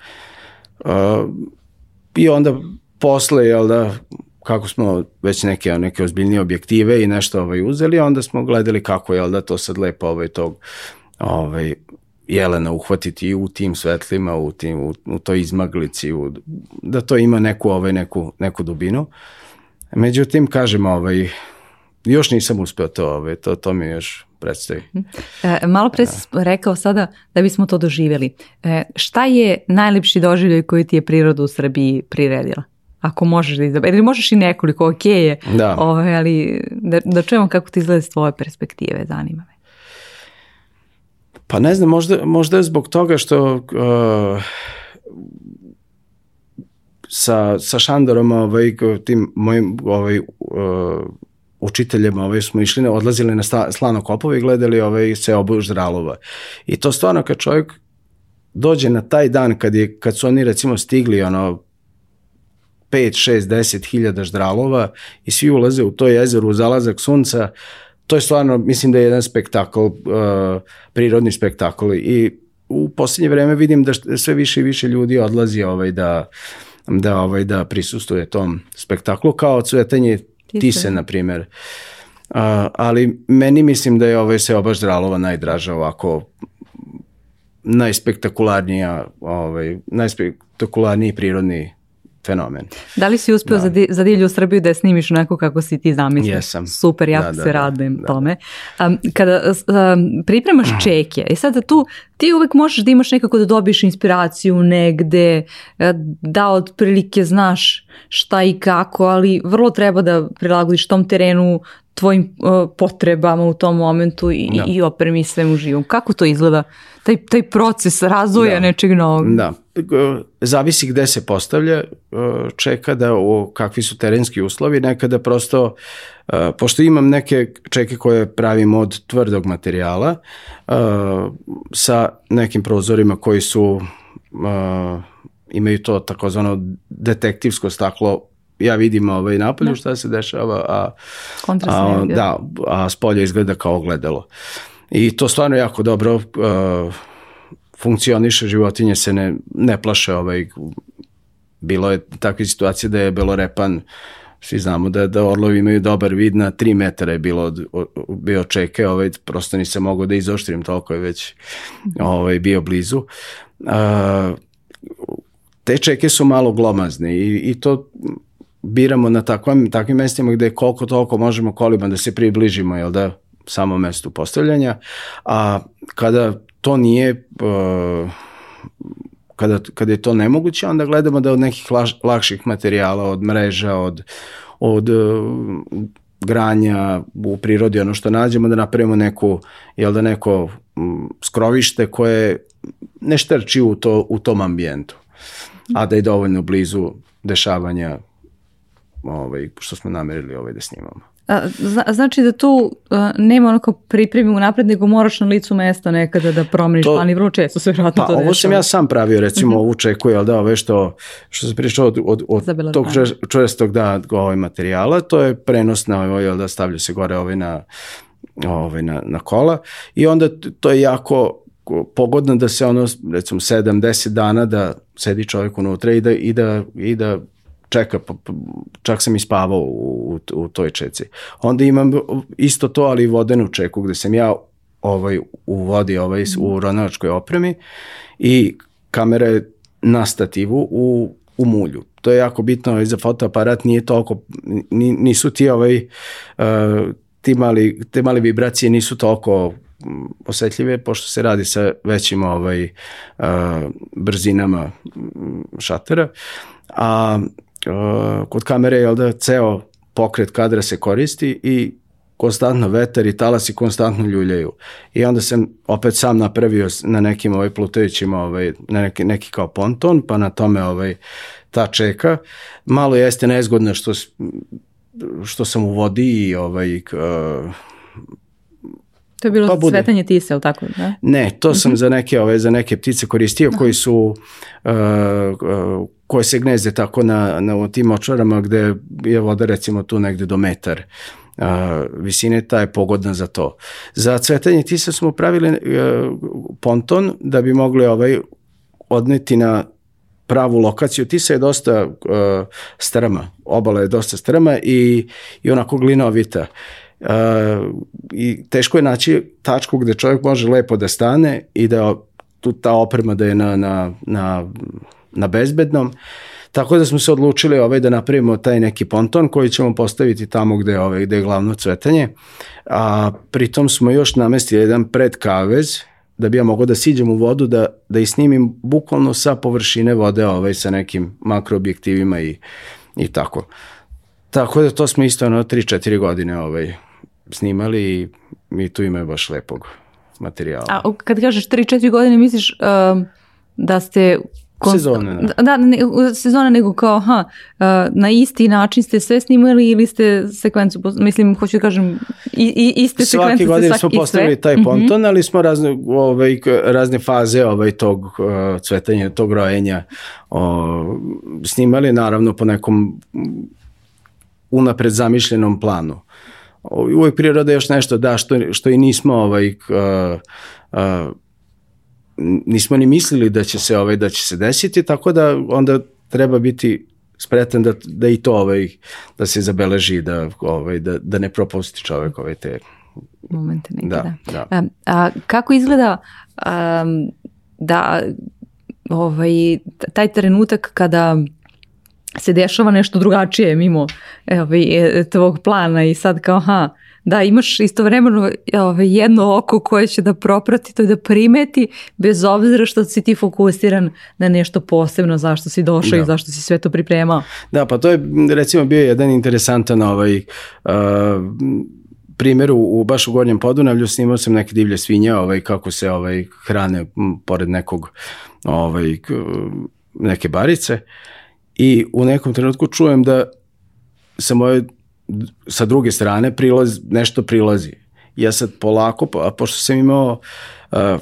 A, I onda posle, jel da, kako smo već neke, neke ozbiljnije objektive i nešto ovaj, uzeli, onda smo gledali kako je da to sad lepo ovaj, tog ovaj, jelena uhvatiti u tim svetlima, u, tim, u, u toj izmaglici, u, da to ima neku, ovaj, neku, neku dubinu. Međutim, kažem, ovaj, još nisam uspeo to, ovaj, to, to mi još predstavi. E, malo pre si da. rekao sada da bismo to doživjeli. E, šta je najlepši doživljaj koji ti je priroda u Srbiji priredila? Ako možeš da izabereš, ili možeš i nekoliko, ok je, da. ovaj, ali da, da čujemo kako ti izgleda s tvoje perspektive, zanima me. Pa ne znam, možda, možda je zbog toga što uh, sa, sa Šandorom, ovaj, tim mojim ovaj, uh, učiteljima ovaj, smo išli, odlazili na slano kopove i gledali ovaj, se obuž zralova. I to stvarno kad čovjek dođe na taj dan kad, je, kad su oni recimo stigli ono 5, 6, 10 hiljada ždralova i svi ulaze u to jezero u zalazak sunca, to je stvarno, mislim da je jedan spektakl, uh, prirodni spektakl i u poslednje vreme vidim da sve više i više ljudi odlazi ovaj da da ovaj da prisustuje tom spektaklu kao cvetanje Tise, na primjer. Uh, ali meni mislim da je ovaj se obaš Dralova najdraža ovako najspektakularnija ovaj najspektakularniji prirodni fenomen. Da li si uspeo da. za, di, za divlju Srbiju da je snimiš onako kako si ti zamislio? Jesam. Super, jako da, se da, radujem da, tome. Um, kada um, pripremaš čeke, i sada tu ti uvek možeš da imaš nekako da dobiješ inspiraciju negde, e, da otprilike znaš šta i kako, ali vrlo treba da prilagodiš tom terenu tvojim uh, potrebama u tom momentu i, Da. i opremi svemu živom. Kako to izgleda? Taj, taj proces razvoja Da. nečeg novog. Da, zavisi gde se postavlja, e, čeka da o kakvi su terenski uslovi, nekada prosto, e, pošto imam neke čeke koje pravim od tvrdog materijala, e, sa nekim prozorima koji su, imaju to takozvano detektivsko staklo, ja vidim ovaj napolju Da. šta se dešava, a a, da, a s polja izgleda kao ogledalo. I to stvarno jako dobro uh, funkcioniše, životinje se ne, ne plaše. Ovaj, bilo je takve situacije da je belorepan svi znamo da, da orlovi imaju dobar vid na 3 metara je bilo od, bio čeke, ovaj, prosto nisam mogao da izoštrim toliko je već ovaj, bio blizu. A, te čeke su malo glomazne i, i to biramo na takvim, takvim mestima gde koliko toliko možemo kolima da se približimo, jel da, samo mestu postavljanja, a kada to nije uh, kada, kada je to nemoguće, onda gledamo da od nekih laž, lakših materijala, od mreža, od, od uh, granja u prirodi, ono što nađemo, da napravimo neku, jel da neko skrovište koje ne štrči u, to, u tom ambijentu, a da je dovoljno blizu dešavanja ovaj, što smo namerili ovaj da snimamo. A, zna, znači da tu uh, nema onako pripremi unapred, nego moraš na licu mesta nekada da promeniš To- plan i vrlo često se vjerojatno Pa to ovo dešava. sam ja sam pravio, recimo ovu čeku, jel da, ove što, što se pričao od, od, od tog čvrst- čvrstog da, ovaj materijala, to je prenos na ovo, jel da, stavlja se gore ovaj na, ovaj na, na kola i onda to je jako ko- pogodno da se ono, recimo 7-10 dana da sedi čovjek unutra i da, i da, i da čeka, pa- pa- čak sam i spavao u, u, u toj čeci. Onda imam isto to, ali vodenu čeku gde sam ja ovaj, u vodi ovaj, u ronalačkoj opremi i kamera je na stativu u, u mulju. To je jako bitno ovaj, za fotoaparat, nije toliko, ni, nisu ti ovaj, uh, ti mali, te male vibracije nisu toliko osetljive pošto se radi sa većim ovaj uh, brzinama šatera a uh, kod kamere je da ceo pokret kadra se koristi i konstantno vetar i talasi konstantno ljuljaju. I onda sam opet sam napravio na nekim ovaj plutajućim ovaj na neki, neki kao ponton, pa na tome ovaj ta čeka. Malo jeste nezgodno što što sam u vodi i ovaj k- To je bilo Pa cvetanje tise, ili tako? Da? Ne, to sam za neke ove za neke ptice koristio koji su uh, uh, koje se gnezde tako na na tim očvarama gde je voda recimo tu negde do metar uh, visine, ta je pogodna za to. Za cvetanje tisa smo pravili uh, ponton da bi mogli ovaj odneti na pravu lokaciju. Tisa je dosta uh, strma, obala je dosta strma i, i onako glinovita. Uh, I teško je naći tačku gde čovjek može lepo da stane i da tu ta oprema da je na, na, na, na bezbednom. Tako da smo se odlučili ovaj da napravimo taj neki ponton koji ćemo postaviti tamo gde ovaj, gde je glavno cvetanje. A pritom smo još namestili jedan predkavez da bi ja mogao da siđem u vodu da, da i snimim bukvalno sa površine vode ovaj, sa nekim makroobjektivima i, i tako. Tako da to smo isto ono 3-4 godine ovaj, snimali i, tu ima baš lepog materijala. A kad kažeš 3-4 godine, misliš um, da ste... konst- Sezone, da. Da, ne, sezone, nego kao, aha, uh, na isti način ste sve snimali ili ste sekvencu, mislim, hoću da kažem, i, i, iste sekvence Svake ste godine svaki- smo postavili taj ponton, ali smo razne, ovaj, razne faze ovaj, tog uh, cvetanja, tog rojenja o, snimali, naravno po nekom mm, unapred zamišljenom planu. Uvijek priroda još nešto da što, što i nismo ovaj, uh, uh, nismo ni mislili da će se ovaj da će se desiti, tako da onda treba biti spretan da, da i to ovaj da se zabeleži da ovaj da, da ne propusti čovjek ovaj te momente neke, Da, da. da. A, a kako izgleda um, da ovaj, taj trenutak kada se dešava nešto drugačije mimo ovaj, e, tvog plana i sad kao aha, da imaš istovremeno ovaj, jedno oko koje će da proprati to i da primeti bez obzira što si ti fokusiran na nešto posebno zašto si došao Da. i zašto si sve to pripremao. Da, pa to je recimo bio jedan interesantan ovaj uh, primjer u, u baš u Gornjem Podunavlju snimao sam neke divlje svinje, ovaj, kako se ovaj, hrane m, pored nekog ovaj, neke barice i u nekom trenutku čujem da sa moje sa druge strane prilaz, nešto prilazi. Ja sad polako, a pošto sam imao,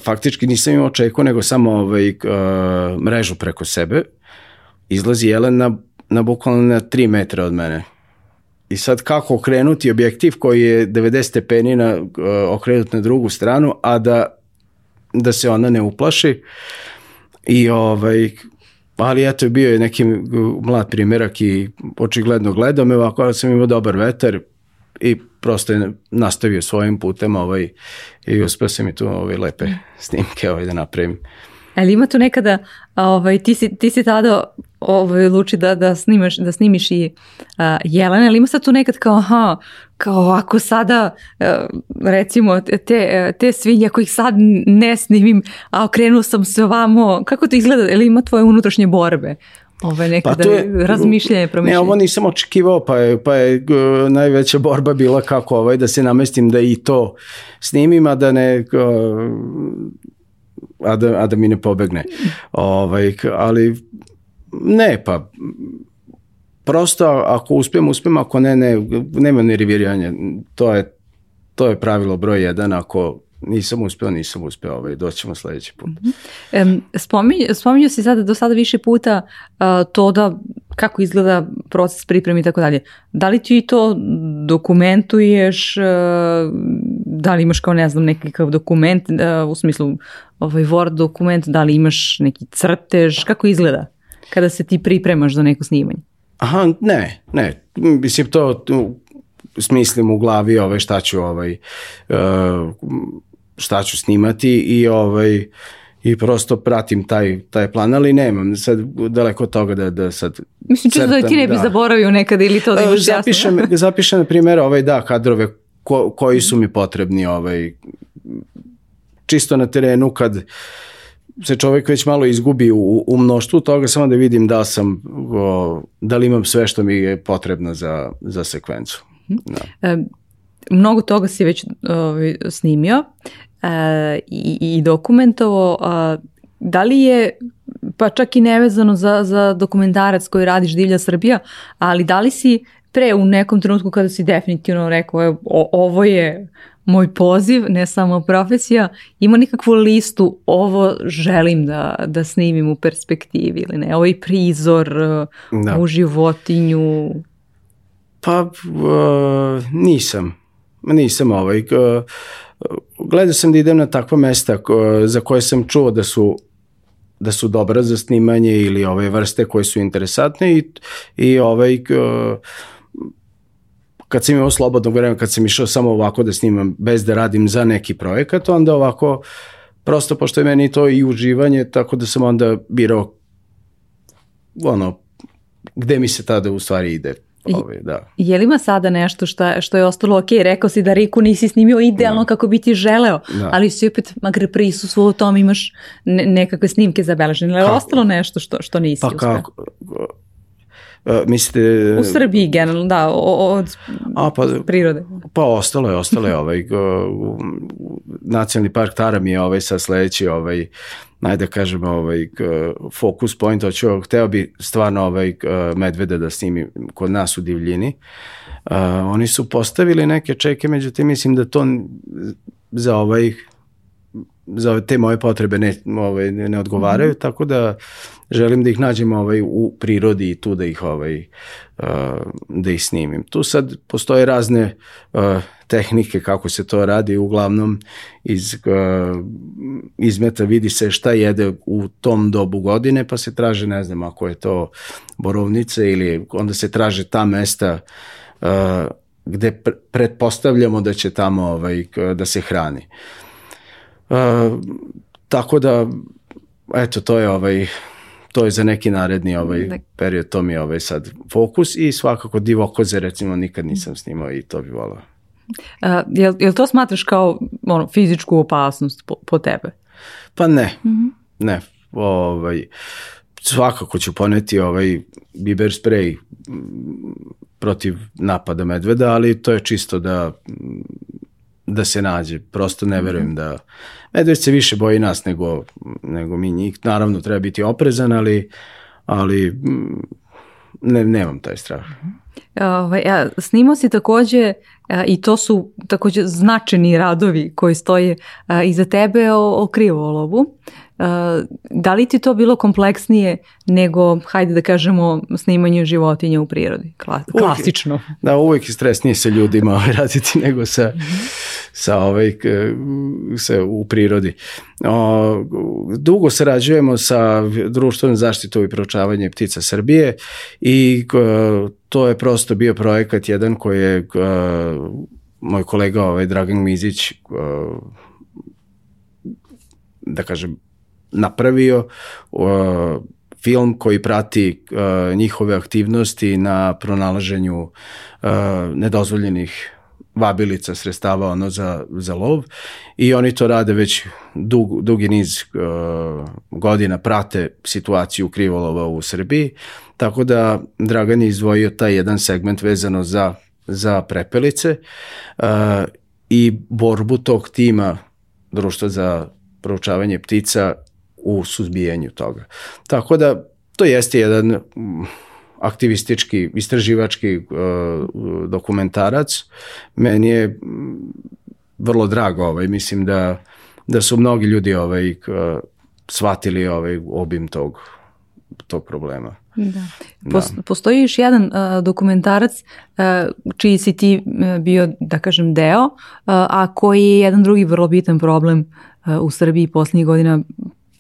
faktički nisam imao čeku, nego samo ovaj, mrežu preko sebe, izlazi jelen na, na bukvalno na 3 metra od mene. I sad kako okrenuti objektiv koji je 90 stepeni na, okrenut na drugu stranu, a da, da se ona ne uplaši. I ovaj, ali eto bio je neki mlad primjerak i očigledno gledao me ovako, ali sam imao dobar vetar i prosto je nastavio svojim putem ovaj, i uspeo sam i tu ovaj, lepe snimke ovaj, da napravim. Ali ima tu nekada, ovaj, ti, si, ti si tada ovaj, luči da, da, snimaš, da snimiš i a, Jelena, ali ima sad tu nekad kao, aha, kao ako sada, a, recimo, te, te svinje kojih sad ne snimim, a okrenuo sam se ovamo, kako to izgleda, ili ima tvoje unutrašnje borbe? Ove nekada to je- razmišljanje, Ne, promišljanje. ovo nisam očekivao, pa je, pa je uh, najveća borba bila kako ovaj, da se namestim da i to snimim, a da ne... uh, a da, a da mi ne pobegne. Ovaj, ali ne, pa prosto ako uspijem, uspijem, ako ne, ne, nema nerviranja. To je, to je pravilo broj jedan, ako nisam uspeo, nisam uspeo, ovaj, doćemo sledeći put. Um, spominju, spominju si sada do sada više puta uh, to da kako izgleda proces pripreme i tako dalje. Da li ti to dokumentuješ, uh, da li imaš kao ne znam nekakav dokument, uh, u smislu ovaj Word dokument, da li imaš neki crtež, kako izgleda kada se ti pripremaš za neko snimanje? Aha, ne, ne. Mislim, to smislim u glavi ovaj, šta ću ovaj, uh, šta ću snimati i ovaj i prosto pratim taj, taj plan, ali nemam sad daleko od toga da, da sad Mislim, čisto da ti ne bi zaboravio nekada ili to da E, imaš jasno. zapišem, zapišem na primjer ovaj, da, kadrove ko, koji su mi potrebni ovaj, čisto na terenu kad se čovjek već malo izgubi u, u mnoštvu toga, samo da vidim da sam, o, da li imam sve što mi je potrebno za, za sekvencu. Da. E, mnogo toga si već ovaj, snimio e, i, i dokumentovo. A, da li je, pa čak i nevezano za, za dokumentarac koji radiš Divlja Srbija, ali da li si pre u nekom trenutku kada si definitivno rekao "Evo, o, ovo je moj poziv, ne samo profesija, ima nikakvu listu ovo želim da, da snimim u perspektivi ili ne, ovaj prizor, Da. u životinju, Pa uh, nisam. Nisam ovaj. Uh, gledao sam da idem na takva mesta ko- za koje sam čuo da su da su dobra za snimanje ili ove vrste koje su interesantne i, i ovaj uh, kad sam imao slobodnog vremena, kad sam išao samo ovako da snimam bez da radim za neki projekat, onda ovako prosto pošto je meni to i uživanje, tako da sam onda birao ono, gde mi se tada u stvari ide. I- Ovaj, da. Je li ima sada nešto što, što je ostalo ok? Rekao si da Riku nisi snimio idealno kako bi ti želeo, Da. ali si opet, makar prisustvo u tom imaš ne, nekakve snimke zabeležene. Ali je ostalo nešto što, što nisi Pa uspeo? kako? E, mislite... U Srbiji generalno, da, od A, pa, prirode. pa ostalo je, ostalo je ovaj, nacionalni park Tara mi je ovaj sad sledeći, ovaj, najde da kažem, ovaj, focus point, hoću, hteo bi stvarno ovaj, medvede da snimi kod nas u divljini. Uh, oni su postavili neke čeke, međutim mislim da to za ovaj za te moje potrebe ne, ovaj, ne, odgovaraju, tako da želim da ih nađem ovaj, u prirodi i tu da ih, ovaj, uh, da ih snimim. Tu sad postoje razne uh, tehnike kako se to radi, uglavnom iz uh, izmeta vidi se šta jede u tom dobu godine, pa se traže, ne znam, ako je to borovnice ili onda se traže ta mesta uh, gde pre- pretpostavljamo da će tamo ovaj, da se hrani. Uh, tako da, eto, to je ovaj, to je za neki naredni ovaj Da. period, to mi je ovaj sad fokus i svakako divokoze recimo nikad nisam snimao i to bi volao. Uh, jel, jel to smatraš kao ono, fizičku opasnost po, po tebe? Pa ne, ne, ovaj, svakako ću poneti ovaj biber sprej protiv napada medveda, ali to je čisto da da se nađe. Prosto ne verujem da... Medved se više boji nas nego, nego mi njih. Naravno, treba biti oprezan, ali, ali ne, nemam taj strah. Ovaj, ja, snimao si takođe i to su takođe značajni radovi koji stoje iza tebe o, o krivolovu. Da li ti to bilo kompleksnije nego, hajde da kažemo, snimanje životinja u prirodi? Kla, klasično. Uvijek, da, uvijek je stresnije sa ljudima raditi nego sa, sa, ovaj, sa u prirodi. O, dugo sarađujemo sa društvom zaštitu i proučavanje ptica Srbije i to je prosto bio projekat jedan koji je moj kolega ovaj, Dragan Mizić da kažem napravio uh, film koji prati uh, njihove aktivnosti na pronalaženju uh, nedozvoljenih vabilica sredstava ono za, za lov. I oni to rade već dug, dugi niz uh, godina prate situaciju krivolova u Srbiji. Tako da Dragan je izdvojio taj jedan segment vezano za, za prepelice uh, i borbu tog tima društva za proučavanje ptica u suzbijanju toga. Tako da to jeste jedan mm, aktivistički, istraživački uh, dokumentarac. Meni je mm, vrlo drago, ovaj, mislim da, da su mnogi ljudi ovaj, uh, shvatili ovaj obim tog, tog problema. Da. Post, da. Postoji još jedan uh, dokumentarac uh, čiji si ti bio, da kažem, deo, uh, a koji je jedan drugi vrlo bitan problem uh, u Srbiji poslednjih godina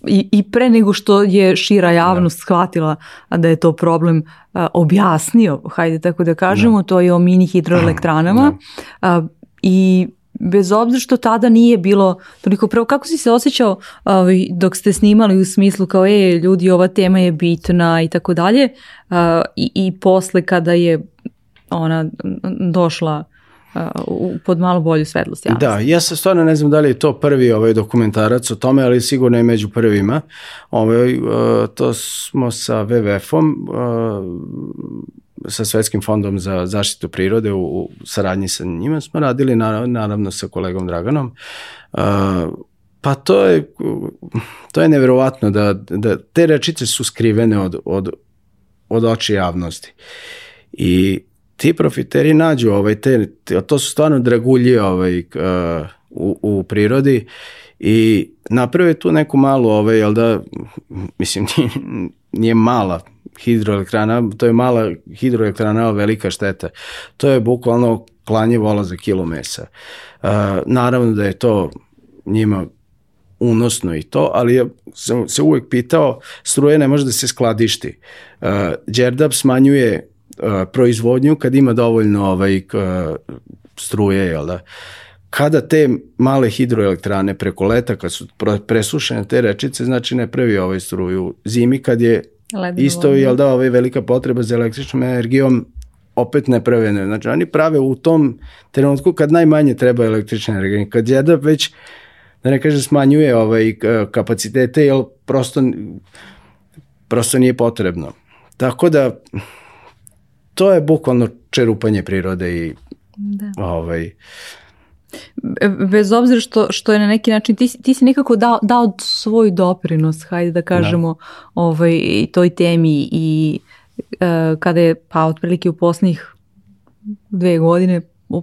i, i pre nego što je šira javnost da. shvatila da je to problem a, objasnio, hajde tako da kažemo, da. to je o mini hidroelektranama da. a, i bez obzira što tada nije bilo toliko pravo, kako si se osjećao ovaj, dok ste snimali u smislu kao je ljudi ova tema je bitna i tako dalje i, i posle kada je ona došla u, pod malo bolju svetlost javnosti. Da, ja sam stvarno ne znam da li je to prvi ovaj dokumentarac o tome, ali sigurno je među prvima. Ovaj, uh, to smo sa WWF-om, uh, sa Svetskim fondom za zaštitu prirode u, u saradnji sa njima smo radili, na, naravno sa kolegom Draganom. Uh, pa to je, to je neverovatno da, da te rečice su skrivene od, od, od oči javnosti. I ti profiteri nađu ovaj, te, to su stvarno dragulji ovaj, uh, u, u prirodi i naprave tu neku malu, ovaj, jel da, mislim, nije, nije mala hidroelektrana, to je mala hidroelektrana, ali velika šteta. To je bukvalno klanje vola za kilo mesa. Uh, naravno da je to njima unosno i to, ali ja sam se uvek pitao, struje ne može da se skladišti. Uh, Đerdap smanjuje proizvodnju kad ima dovoljno ovaj, struje, jel da? Kada te male hidroelektrane preko leta, kad su presušene te rečice, znači ne pravi ovaj struju. Zimi kad je Ledno isto, voljno. jel da, ovaj velika potreba za električnom energijom, opet ne prave, ne. znači oni prave u tom trenutku kad najmanje treba električne energije, kad jedna već, da ne kaže, smanjuje ovaj kapacitete, jer prosto, prosto nije potrebno. Tako da, to je bukvalno čerupanje prirode i da. ovaj, bez obzira što, što je na neki način, ti, ti si nekako dao, dao svoj doprinos, hajde da kažemo, da. ovaj, toj temi i uh, kada je, pa otprilike u poslednjih dve godine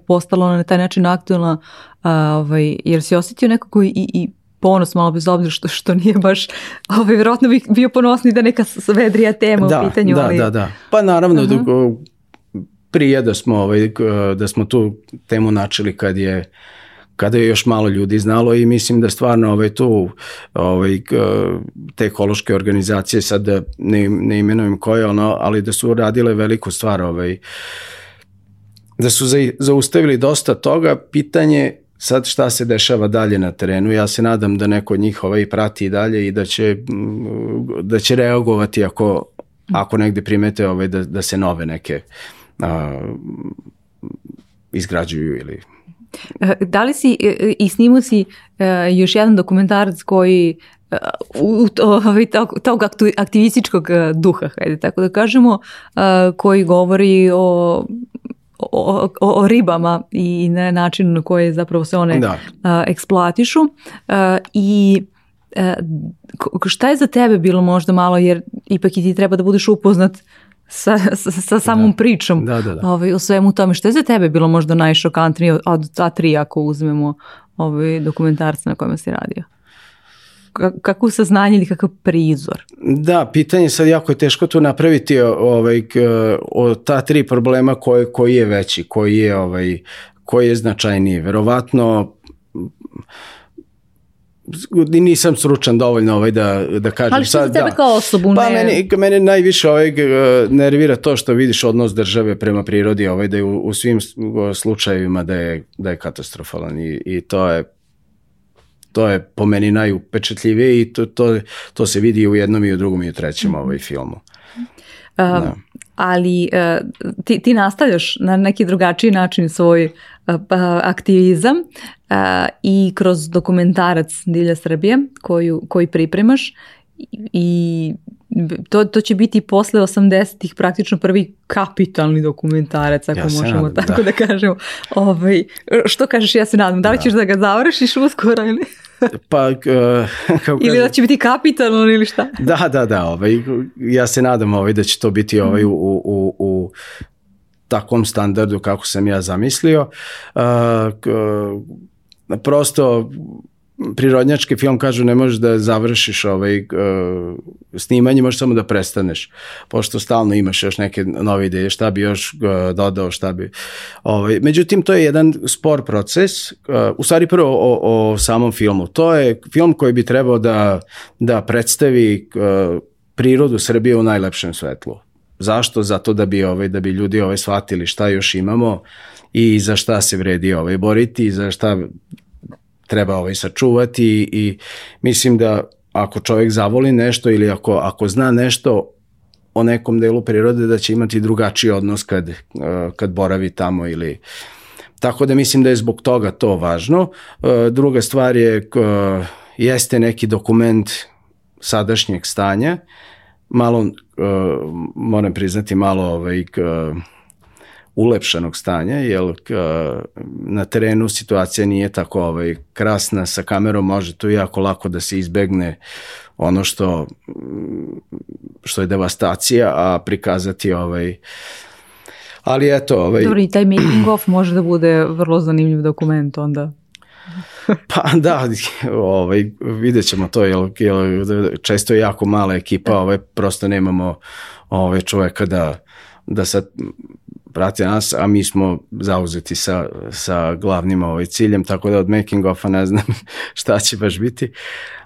postalo na taj način aktualna, ovaj, jer si osetio nekako i, i ponos malo bez obzira što, što nije baš, ovaj, vjerojatno bih bio ponosni da neka vedrija tema da, u pitanju. Da, ali... da, da. Pa naravno, uh -huh. prije da smo, ovaj, da smo tu temu načeli kad je kada je još malo ljudi znalo i mislim da stvarno ovaj tu ovaj te ekološke organizacije sad da ne, ne imenujem koje ono ali da su radile veliku stvar ovaj da su za, zaustavili dosta toga pitanje Sad šta se dešava dalje na terenu, ja se nadam da neko od njih ovaj prati i dalje i da će, da će reagovati ako, ako negde primete ovaj, da, da se nove neke a, izgrađuju ili Da li si i snimao si još jedan dokumentarac koji u, u to, ovaj, tog, tog aktivističkog duha, hajde tako da kažemo, koji govori o o, o, o ribama i na način na koji zapravo se one da. a, eksploatišu a, i a, šta je za tebe bilo možda malo, jer ipak i ti treba da budeš upoznat sa, sa, sa samom da. pričom da, da, da. Ovaj, o svemu tome. Što je za tebe bilo možda najšokantnije od, od ta tri ako uzmemo ovaj, dokumentarce na kojima si radio? Kako saznanje ili kakav prizor? Da, pitanje sad jako je teško tu napraviti ovaj, o ta tri problema koji, koji je veći, koji je, ovaj, koji je značajniji. Verovatno nisam stručan dovoljno ovaj da, da kažem. Ali što sad, tebe da. kao osobu? Pa ne... mene, mene najviše ovaj, nervira to što vidiš odnos države prema prirodi, ovaj, da je u, u svim slučajevima da je, da je katastrofalan i, i to je to je po meni najupečetljivije i to, to, to se vidi u jednom i u drugom i u trećem mhm. ovaj filmu. Um, da. Ali uh, ti, ti nastavljaš na neki drugačiji način svoj uh, aktivizam uh, i kroz dokumentarac Divlja Srbije koju, koji pripremaš i to, to će biti posle 80-ih praktično prvi kapitalni dokumentarac, ako ja možemo nadam, tako da. da kažemo. Ovaj, što kažeš, ja se nadam, da li da. ćeš da ga završiš uskoro ili? Pa, uh, kako ili da će biti kapitalno ili šta? Da, da, da, ovaj, ja se nadam ovaj, da će to biti ovaj, u, u, u takvom standardu kako sam ja zamislio. Uh, prosto prirodnjački film kažu ne možeš da završiš ovaj, uh, snimanje, možeš samo da prestaneš, pošto stalno imaš još neke nove ideje, šta bi još uh, dodao, šta bi... Ovaj, međutim, to je jedan spor proces, uh, u stvari prvo o, o samom filmu. To je film koji bi trebao da, da predstavi uh, prirodu Srbije u najlepšem svetlu. Zašto? Zato da bi ovaj da bi ljudi ovaj shvatili šta još imamo i za šta se vredi ovaj boriti, za šta treba ovaj sačuvati i mislim da ako čovjek zavoli nešto ili ako, ako zna nešto o nekom delu prirode da će imati drugačiji odnos kad, kad boravi tamo ili tako da mislim da je zbog toga to važno. Druga stvar je jeste neki dokument sadašnjeg stanja, malo moram priznati malo ovaj ulepšanog stanja, jer na terenu situacija nije tako ovaj, krasna, sa kamerom može tu jako lako da se izbegne ono što, što je devastacija, a prikazati ovaj, ali eto... Ovaj... Dobro, i taj making of može da bude vrlo zanimljiv dokument onda. Pa da, ovaj, vidjet ćemo to, jer, jer često je jako mala ekipa, ovaj, prosto nemamo ovaj, čoveka da, da sad prati nas, a mi smo zauzeti sa, sa glavnim ovaj ciljem, tako da od making offa ne znam šta će baš biti.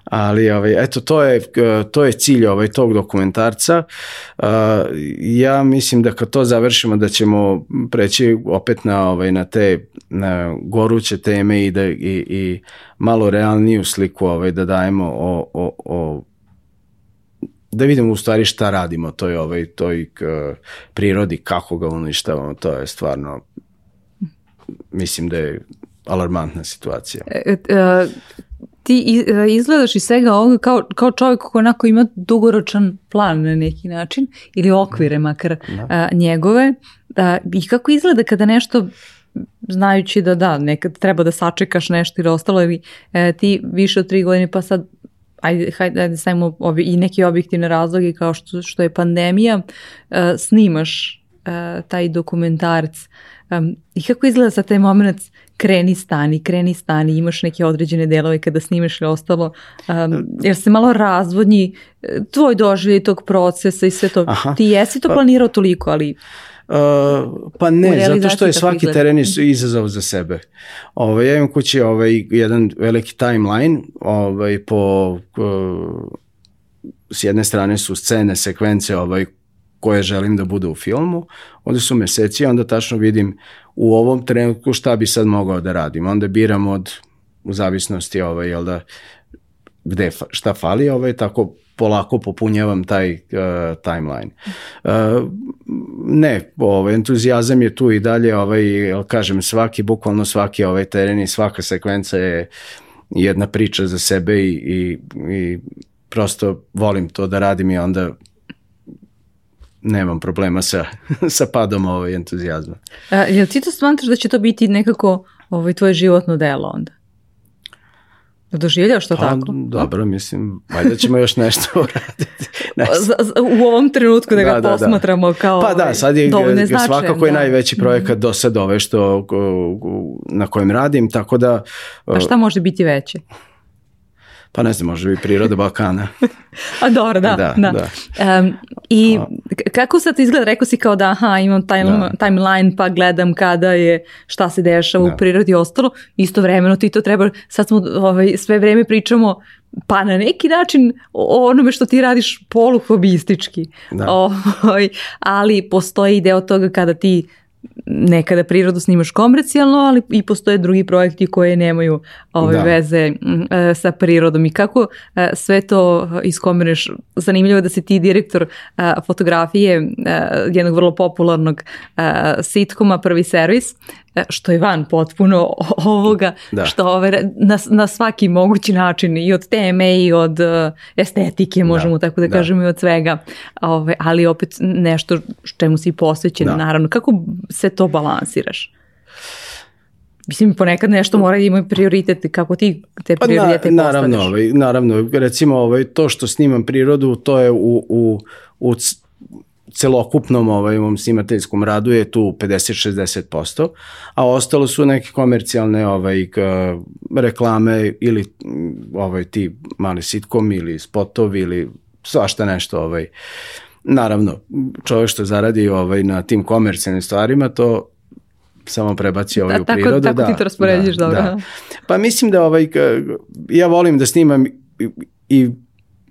Ali ovaj, eto, to je, to je cilj ovaj, tog dokumentarca. Uh, ja mislim da kad to završimo da ćemo preći opet na, ovaj, na te na goruće teme i, da, i, i malo realniju sliku ovaj, da dajemo o, o, o da vidimo u stvari šta radimo toj ovaj toj k, prirodi kako ga uništavamo to je stvarno mislim da je alarmantna situacija. E, e, e ti e, izgledaš iz svega ovoga kao, kao čovjek koji onako ima dugoročan plan na neki način ili okvire makar da. a, njegove a, i kako izgleda kada nešto znajući da da, nekad treba da sačekaš nešto ili ostalo ili e, ti više od tri godine pa sad ajde, hajde, ajde stavimo obi, i neki objektivne razloge kao što, što je pandemija, uh, snimaš uh, taj dokumentarac um, i kako izgleda sa taj moment kreni stani, kreni stani, imaš neke određene delove kada snimaš i ostalo, um, jer se malo razvodnji tvoj doživljaj tog procesa i sve to. Aha. Ti jesi to pa- planirao toliko, ali... Uh, pa ne, zato što je svaki teren izazov za sebe. Ovaj, ja imam kući ovaj, jedan veliki timeline ovaj, po, uh, s jedne strane su scene, sekvence ovaj, koje želim da bude u filmu, onda su meseci, onda tačno vidim u ovom trenutku šta bi sad mogao da radim. Onda biram od, u zavisnosti, ovaj, jel da, gde, šta fali, ovaj, tako polako popunjavam taj uh, timeline. Uh, ne, ovaj, entuzijazam je tu i dalje, ovaj, kažem, svaki, bukvalno svaki ovaj teren i svaka sekvenca je jedna priča za sebe i, i, i prosto volim to da radim i onda nemam problema sa, sa padom ovaj entuzijazma. A, jel ti to smatraš da će to biti nekako ovaj, tvoje životno delo onda? Doživljaš to pa, tako? Dobro, mislim, valjda ćemo još nešto uraditi. Ne u ovom trenutku da ga da, da, posmatramo da. kao Pa da, sad je svakako je da. najveći projekat do sad ove što, na kojem radim, tako da... A šta može biti veće? Pa ne znam, može biti priroda Balkana. A dobro, da. da, da. da. Um, I kako sad izgleda? Rekao si kao da aha, imam time, da. timeline pa gledam kada je, šta se dešava da. u prirodi i ostalo. Istovremeno ti to treba, sad smo ovaj, sve vreme pričamo pa na neki način o onome što ti radiš poluhobistički. Da. Ovaj, ali postoji deo toga kada ti nekada prirodu snimaš komercijalno, ali i postoje drugi projekti koje nemaju ove da. veze e, sa prirodom i kako e, sve to iskombinuješ. Zanimljivo je da si ti direktor e, fotografije e, jednog vrlo popularnog e, sitkoma Prvi servis E, što je van potpuno ovoga, da. što ove, na, na svaki mogući način i od teme i od uh, estetike, možemo da. tako da, da kažemo i od svega, ove, ali opet nešto čemu si posvećen, da. naravno. Kako se to balansiraš? Mislim, ponekad nešto mora da ima prioritet, kako ti te prioritete pa na, naravno, ovaj, naravno, recimo ovaj, to što snimam prirodu, to je u, u, u celokupnom ovaj, ovom snimateljskom radu je tu 50-60%, a ostalo su neke komercijalne ovaj, reklame ili ovaj, ti mali sitkom ili spotovi ili svašta nešto. Ovaj. Naravno, čovjek što zaradi ovaj, na tim komercijalnim stvarima, to samo prebaci ovaj da, u prirodu. Tako, tako da, ti to rasporediš, da, dobro. Da. Pa mislim da ovaj, ja volim da snimam i, i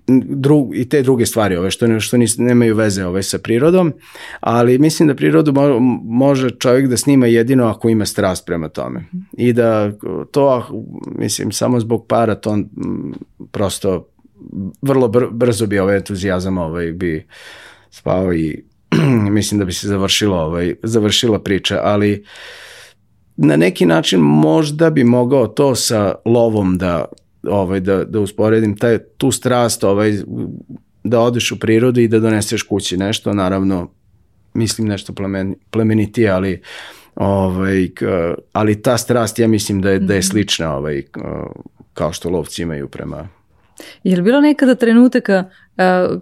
drug, i te druge stvari ove što, što nis, nemaju veze ove sa prirodom, ali mislim da prirodu mo, može čovjek da snima jedino ako ima strast prema tome. I da to, mislim, samo zbog para to on, prosto vrlo br, brzo bi ovaj entuzijazam ovaj, bi spao i mislim da bi se završilo, ovaj, završila priča, ali na neki način možda bi mogao to sa lovom da ovaj, da, da usporedim taj, tu strast ovaj, da odeš u prirodu i da doneseš kući nešto, naravno mislim nešto plemen, plemenitije, ali ovaj, ali ta strast ja mislim da je, da je mhm. slična ovaj, kao što lovci imaju prema Je li bilo nekada trenutaka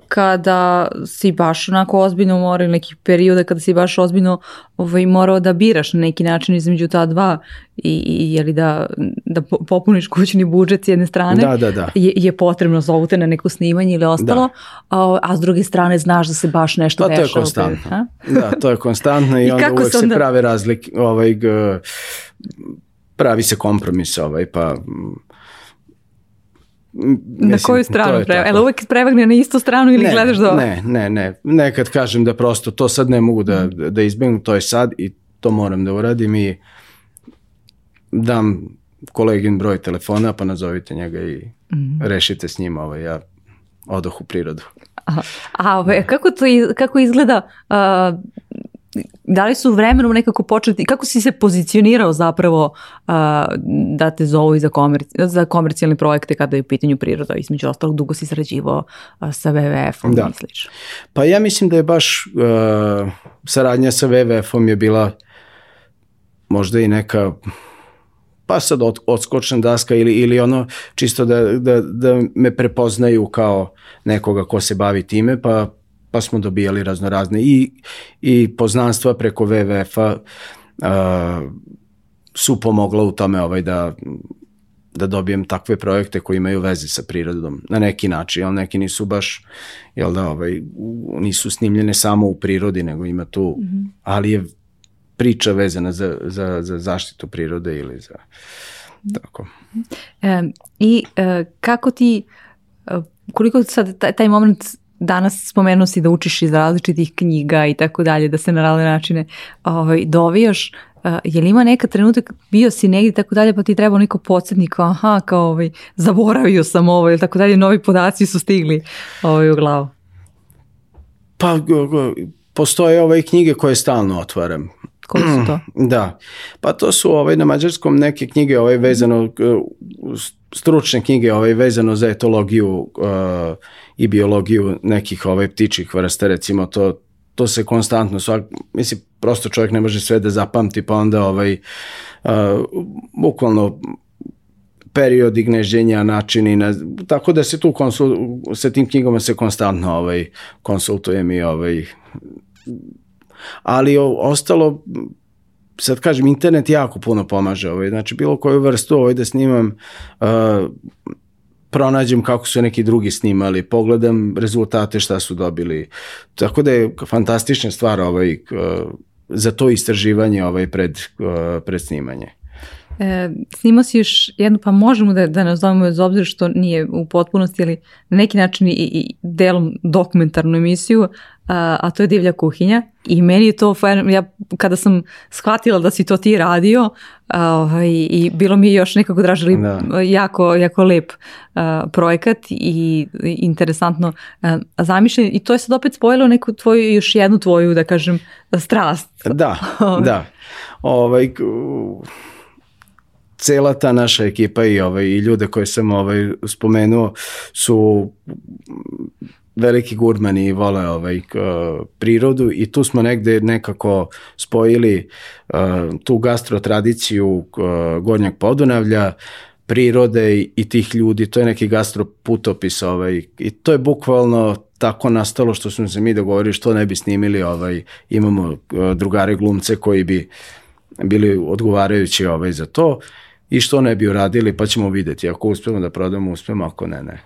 kada si baš onako ozbiljno morao ili nekih perioda kada si baš ozbiljno ovaj, morao da biraš na neki način između ta dva i, i je li da, da popuniš kućni budžet s jedne strane da, da, da. Je, je potrebno zovu te na neko snimanje ili ostalo, da. a, a s druge strane znaš da se baš nešto dešava. To je konstantno. Da, to je konstantno i, I onda uvek se onda... prave razlike, ovaj, pravi se kompromis ovaj, pa Mislim, na koju stranu preva? Jel uvek prevagne na istu stranu ili ne, gledaš do... Ne, ne, ne. Nekad kažem da prosto to sad ne mogu da, da izbjegnu, to je sad i to moram da uradim i dam kolegin broj telefona pa nazovite njega i mm. rešite s njim ovaj, ja odoh u prirodu. A, a ove, kako, to, kako izgleda uh, da li su vremenom nekako početi, kako si se pozicionirao zapravo uh, da te zovu i za, komerci, za komercijalne projekte kada je u pitanju priroda, između ostalog dugo si sarađivao uh, sa WWF-om da. i Pa ja mislim da je baš uh, saradnja sa WWF-om je bila možda i neka pa sad od, odskočna daska ili, ili ono čisto da, da, da me prepoznaju kao nekoga ko se bavi time, pa pa smo dobijali raznorazne i, i poznanstva preko WWF-a uh, su pomogla u tome ovaj da da dobijem takve projekte koji imaju veze sa prirodom na neki način, ali neki nisu baš jel da, ovaj, nisu snimljene samo u prirodi, nego ima tu, mm -hmm. ali je priča vezana za, za, za zaštitu prirode ili za tako. E, I e, kako ti, e, koliko sad taj, taj moment danas spomenuo si da učiš iz različitih knjiga i tako dalje, da se na razne načine ovaj, dovijaš. Uh, je li ima neka trenutak, bio si negdje tako dalje, pa ti treba neko podsjetnik, aha, kao ovaj, zaboravio sam ovo ili tako dalje, novi podaci su stigli ovaj, u glavu? Pa, postoje ove knjige koje stalno otvaram Koje su to? Da, pa to su ovaj, na mađarskom neke knjige ovaj, vezano, uh, stručne knjige ovaj, vezano za etologiju uh, i biologiju nekih ovaj, ptičih vrsta, recimo to, to se konstantno, svak, mislim, prosto čovjek ne može sve da zapamti, pa onda ovaj, uh, bukvalno periodi gnežđenja, načini, na, tako da se tu konsul, sa tim knjigama se konstantno ovaj, konsultujem i ovaj, ali o, ostalo sad kažem, internet jako puno pomaže, ovaj, znači bilo koju vrstu ovaj, da snimam, uh, pronađem kako su neki drugi snimali, pogledam rezultate šta su dobili. Tako da je fantastična stvar ovaj, uh, za to istraživanje ovaj, pred, uh, pred snimanje. E, snimao si još jednu, pa možemo da, da nazovemo bez obzira što nije u potpunosti, ali na neki način i, i delom dokumentarnu emisiju, a, a to je Divlja kuhinja. I meni je to, ja kada sam shvatila da si to ti radio, a, ovaj, i bilo mi je još nekako draže, da. jako, jako lep a, projekat i, i interesantno a, zamišljen. I to je sad opet spojilo neku tvoju, još jednu tvoju, da kažem, strast. Da, da. Ovaj, cela ta naša ekipa i ovaj i ljude koje sam ovaj spomenuo su veliki gurmani i vole ovaj prirodu i tu smo negde nekako spojili uh, tu gastro tradiciju uh, Gornjeg Podunavlja prirode i, i tih ljudi, to je neki gastro putopis ovaj, i to je bukvalno tako nastalo što smo se mi dogovorili što ne bi snimili, ovaj, imamo uh, drugare glumce koji bi bili odgovarajući ovaj, za to i što ne bi uradili, pa ćemo videti. Ako uspemo da prodamo, uspemo, ako ne, ne.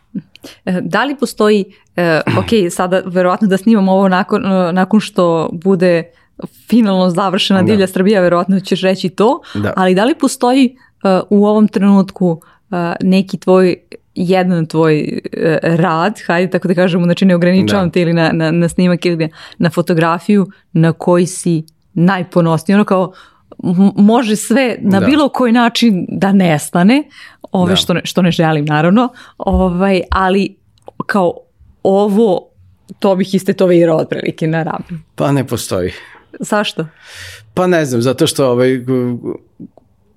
E, da li postoji, eh, ok, sada verovatno da snimamo ovo nakon, e, nakon što bude finalno završena da. Divlja Srbija, verovatno ćeš reći to, da. ali da li postoji u ovom trenutku neki tvoj jedan tvoj rad, hajde tako da kažemo, znači ne ograničavam da. te ili na, na, na snimak ili na fotografiju na koji si najponosniji, ono kao može sve na da. bilo koji način da nestane, ove da. što, ne, što ne želim naravno, ovaj, ali kao ovo, to bih istetovirao otprilike na ramen. Pa ne postoji. Zašto? Pa ne znam, zato što ovaj,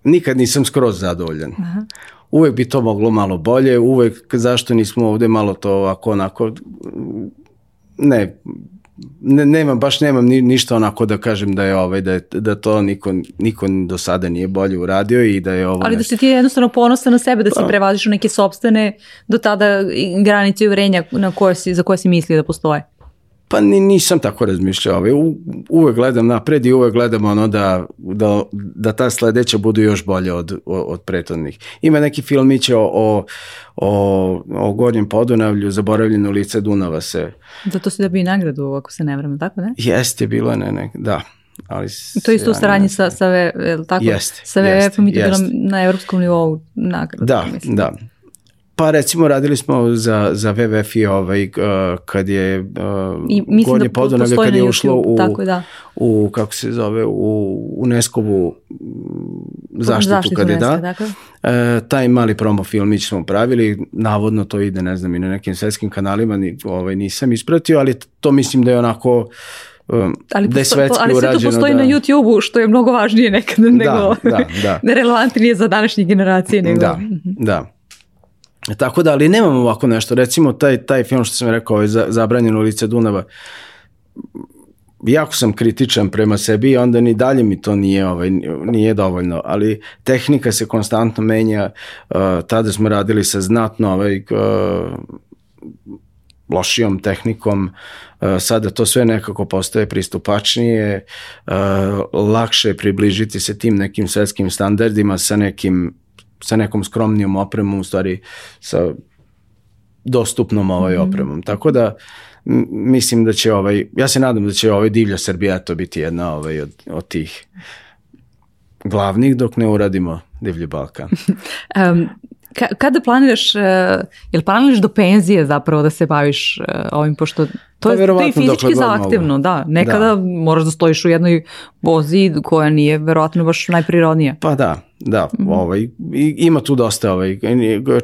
nikad nisam skroz zadovoljan. Aha. Uvek bi to moglo malo bolje, uvek zašto nismo ovde malo to ovako onako ne, ne, nemam, baš nemam ni, ništa onako da kažem da je ovaj, da, je, da to niko, niko do sada nije bolje uradio i da je ovo... Ali nešto... da si ti jednostavno ponosan na sebe, da si pa. prevaziš neke sobstvene do tada granice uvrenja na koje si, za koje si mislio da postoje. Pa ni, nisam tako razmišljao. Ovaj. U, uvek gledam napred i uvek gledam ono da, da, da ta sledeća budu još bolje od, od prethodnih. Ima neki filmić o, o, o, o Gornjem Podunavlju, Zaboravljeno lice Dunava se. Da to se da bi nagradu, ako se ne vrame, tako ne? Jeste, bilo je, ne, ne, da. Ali to isto u saradnji sa, sa, je tako? Jeste, sa WWF-om i to bilo na evropskom nivou nagrada. Da, mislim. da. Pa recimo radili smo za, za WWF i ovaj, uh, kad je uh, I, da Podunavlje, kad je ušlo u, tako, da. u, kako se zove, u UNESCO-vu zaštitu, zaštitu kad je da. Dakle. Uh, taj mali promo filmić smo pravili, navodno to ide, ne znam, i na nekim svetskim kanalima, ni, ovaj, nisam ispratio, ali to mislim da je onako um, ali da je svetski ali urađeno. Ali sve to postoji da... na YouTube-u, što je mnogo važnije nekada da, nego, da, da. nerelevantnije za današnje generacije. Nego... Da, da. Tako da, ali nemam ovako nešto. Recimo, taj, taj film što sam rekao, ovaj, Zabranjeno lice Dunava, jako sam kritičan prema sebi onda ni dalje mi to nije, ovaj, nije dovoljno, ali tehnika se konstantno menja, uh, tada smo radili sa znatno ovaj, uh, lošijom tehnikom, uh, sada to sve nekako postaje pristupačnije, uh, lakše je približiti se tim nekim svetskim standardima sa nekim sa nekom skromnijom opremom, u stvari sa dostupnom ovaj mhm. opremom. Tako da mislim da će ovaj, ja se nadam da će ovaj divlja Srbija to biti jedna ovaj, od, od tih glavnih dok ne uradimo divlji Balkan. um, ka, kada planiraš, uh, jel planiraš do penzije zapravo da se baviš uh, ovim, pošto to, pa, je, to je fizički zahtevno, da. Nekada da. moraš da stojiš u jednoj vozi koja nije verovatno baš najprirodnija. Pa da, da, mm -hmm. ovaj, ima tu dosta, ovaj,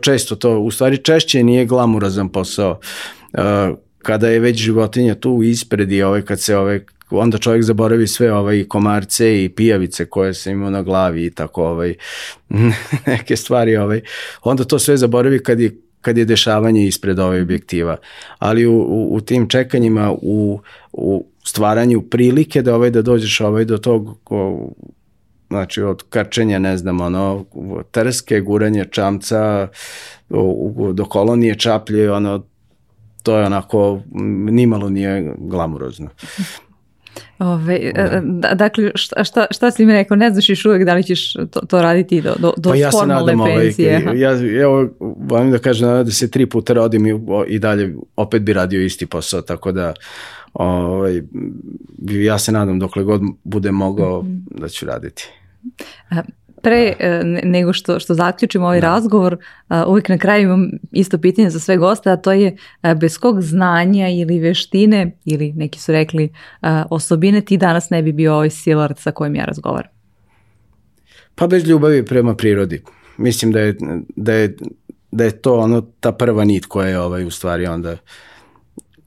često to, u stvari češće nije glamurazan posao. Uh, kada je već životinja tu ispred i ovaj, kad se ovaj, onda čovjek zaboravi sve ovaj komarce i pijavice koje se imao na glavi i tako ovaj neke stvari ovaj onda to sve zaboravi kad je kad je dešavanje ispred ove objektiva. Ali u, u, u tim čekanjima, u, u stvaranju prilike da ovaj da dođeš ovaj do tog ko, znači od krčenja, ne znam, ono, trske, guranje čamca, do kolonije čaplje, ono, to je onako, nimalo nije glamurozno. Ove, e, da, dakle, šta, šta, šta si mi rekao, ne znaš još uvijek da li ćeš to, to raditi do, do, do pa ja formalne nadam, penzije? Ovaj, ja, evo, volim da kažem da se tri puta rodim i, i dalje opet bi radio isti posao, tako da ovaj, ja se nadam dokle god bude mogao mm -hmm. da ću raditi. Pre da. nego što, što zaključimo ovaj da. razgovor, uvijek na kraju imam isto pitanje za sve goste, a to je bez kog znanja ili veštine, ili neki su rekli osobine, ti danas ne bi bio ovaj silard sa kojim ja razgovaram? Pa bez ljubavi prema prirodi. Mislim da je, da je, da je to ono ta prva nit koja je ovaj, u stvari onda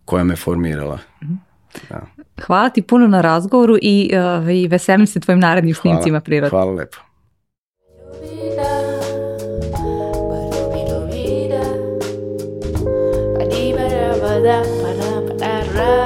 koja me formirala. -hmm. Da. Hvala ti puno na razgovoru i, uh, i veselim se tvojim narednim hvala, snimcima prirode. Hvala lepo. Da, da, da, da, da.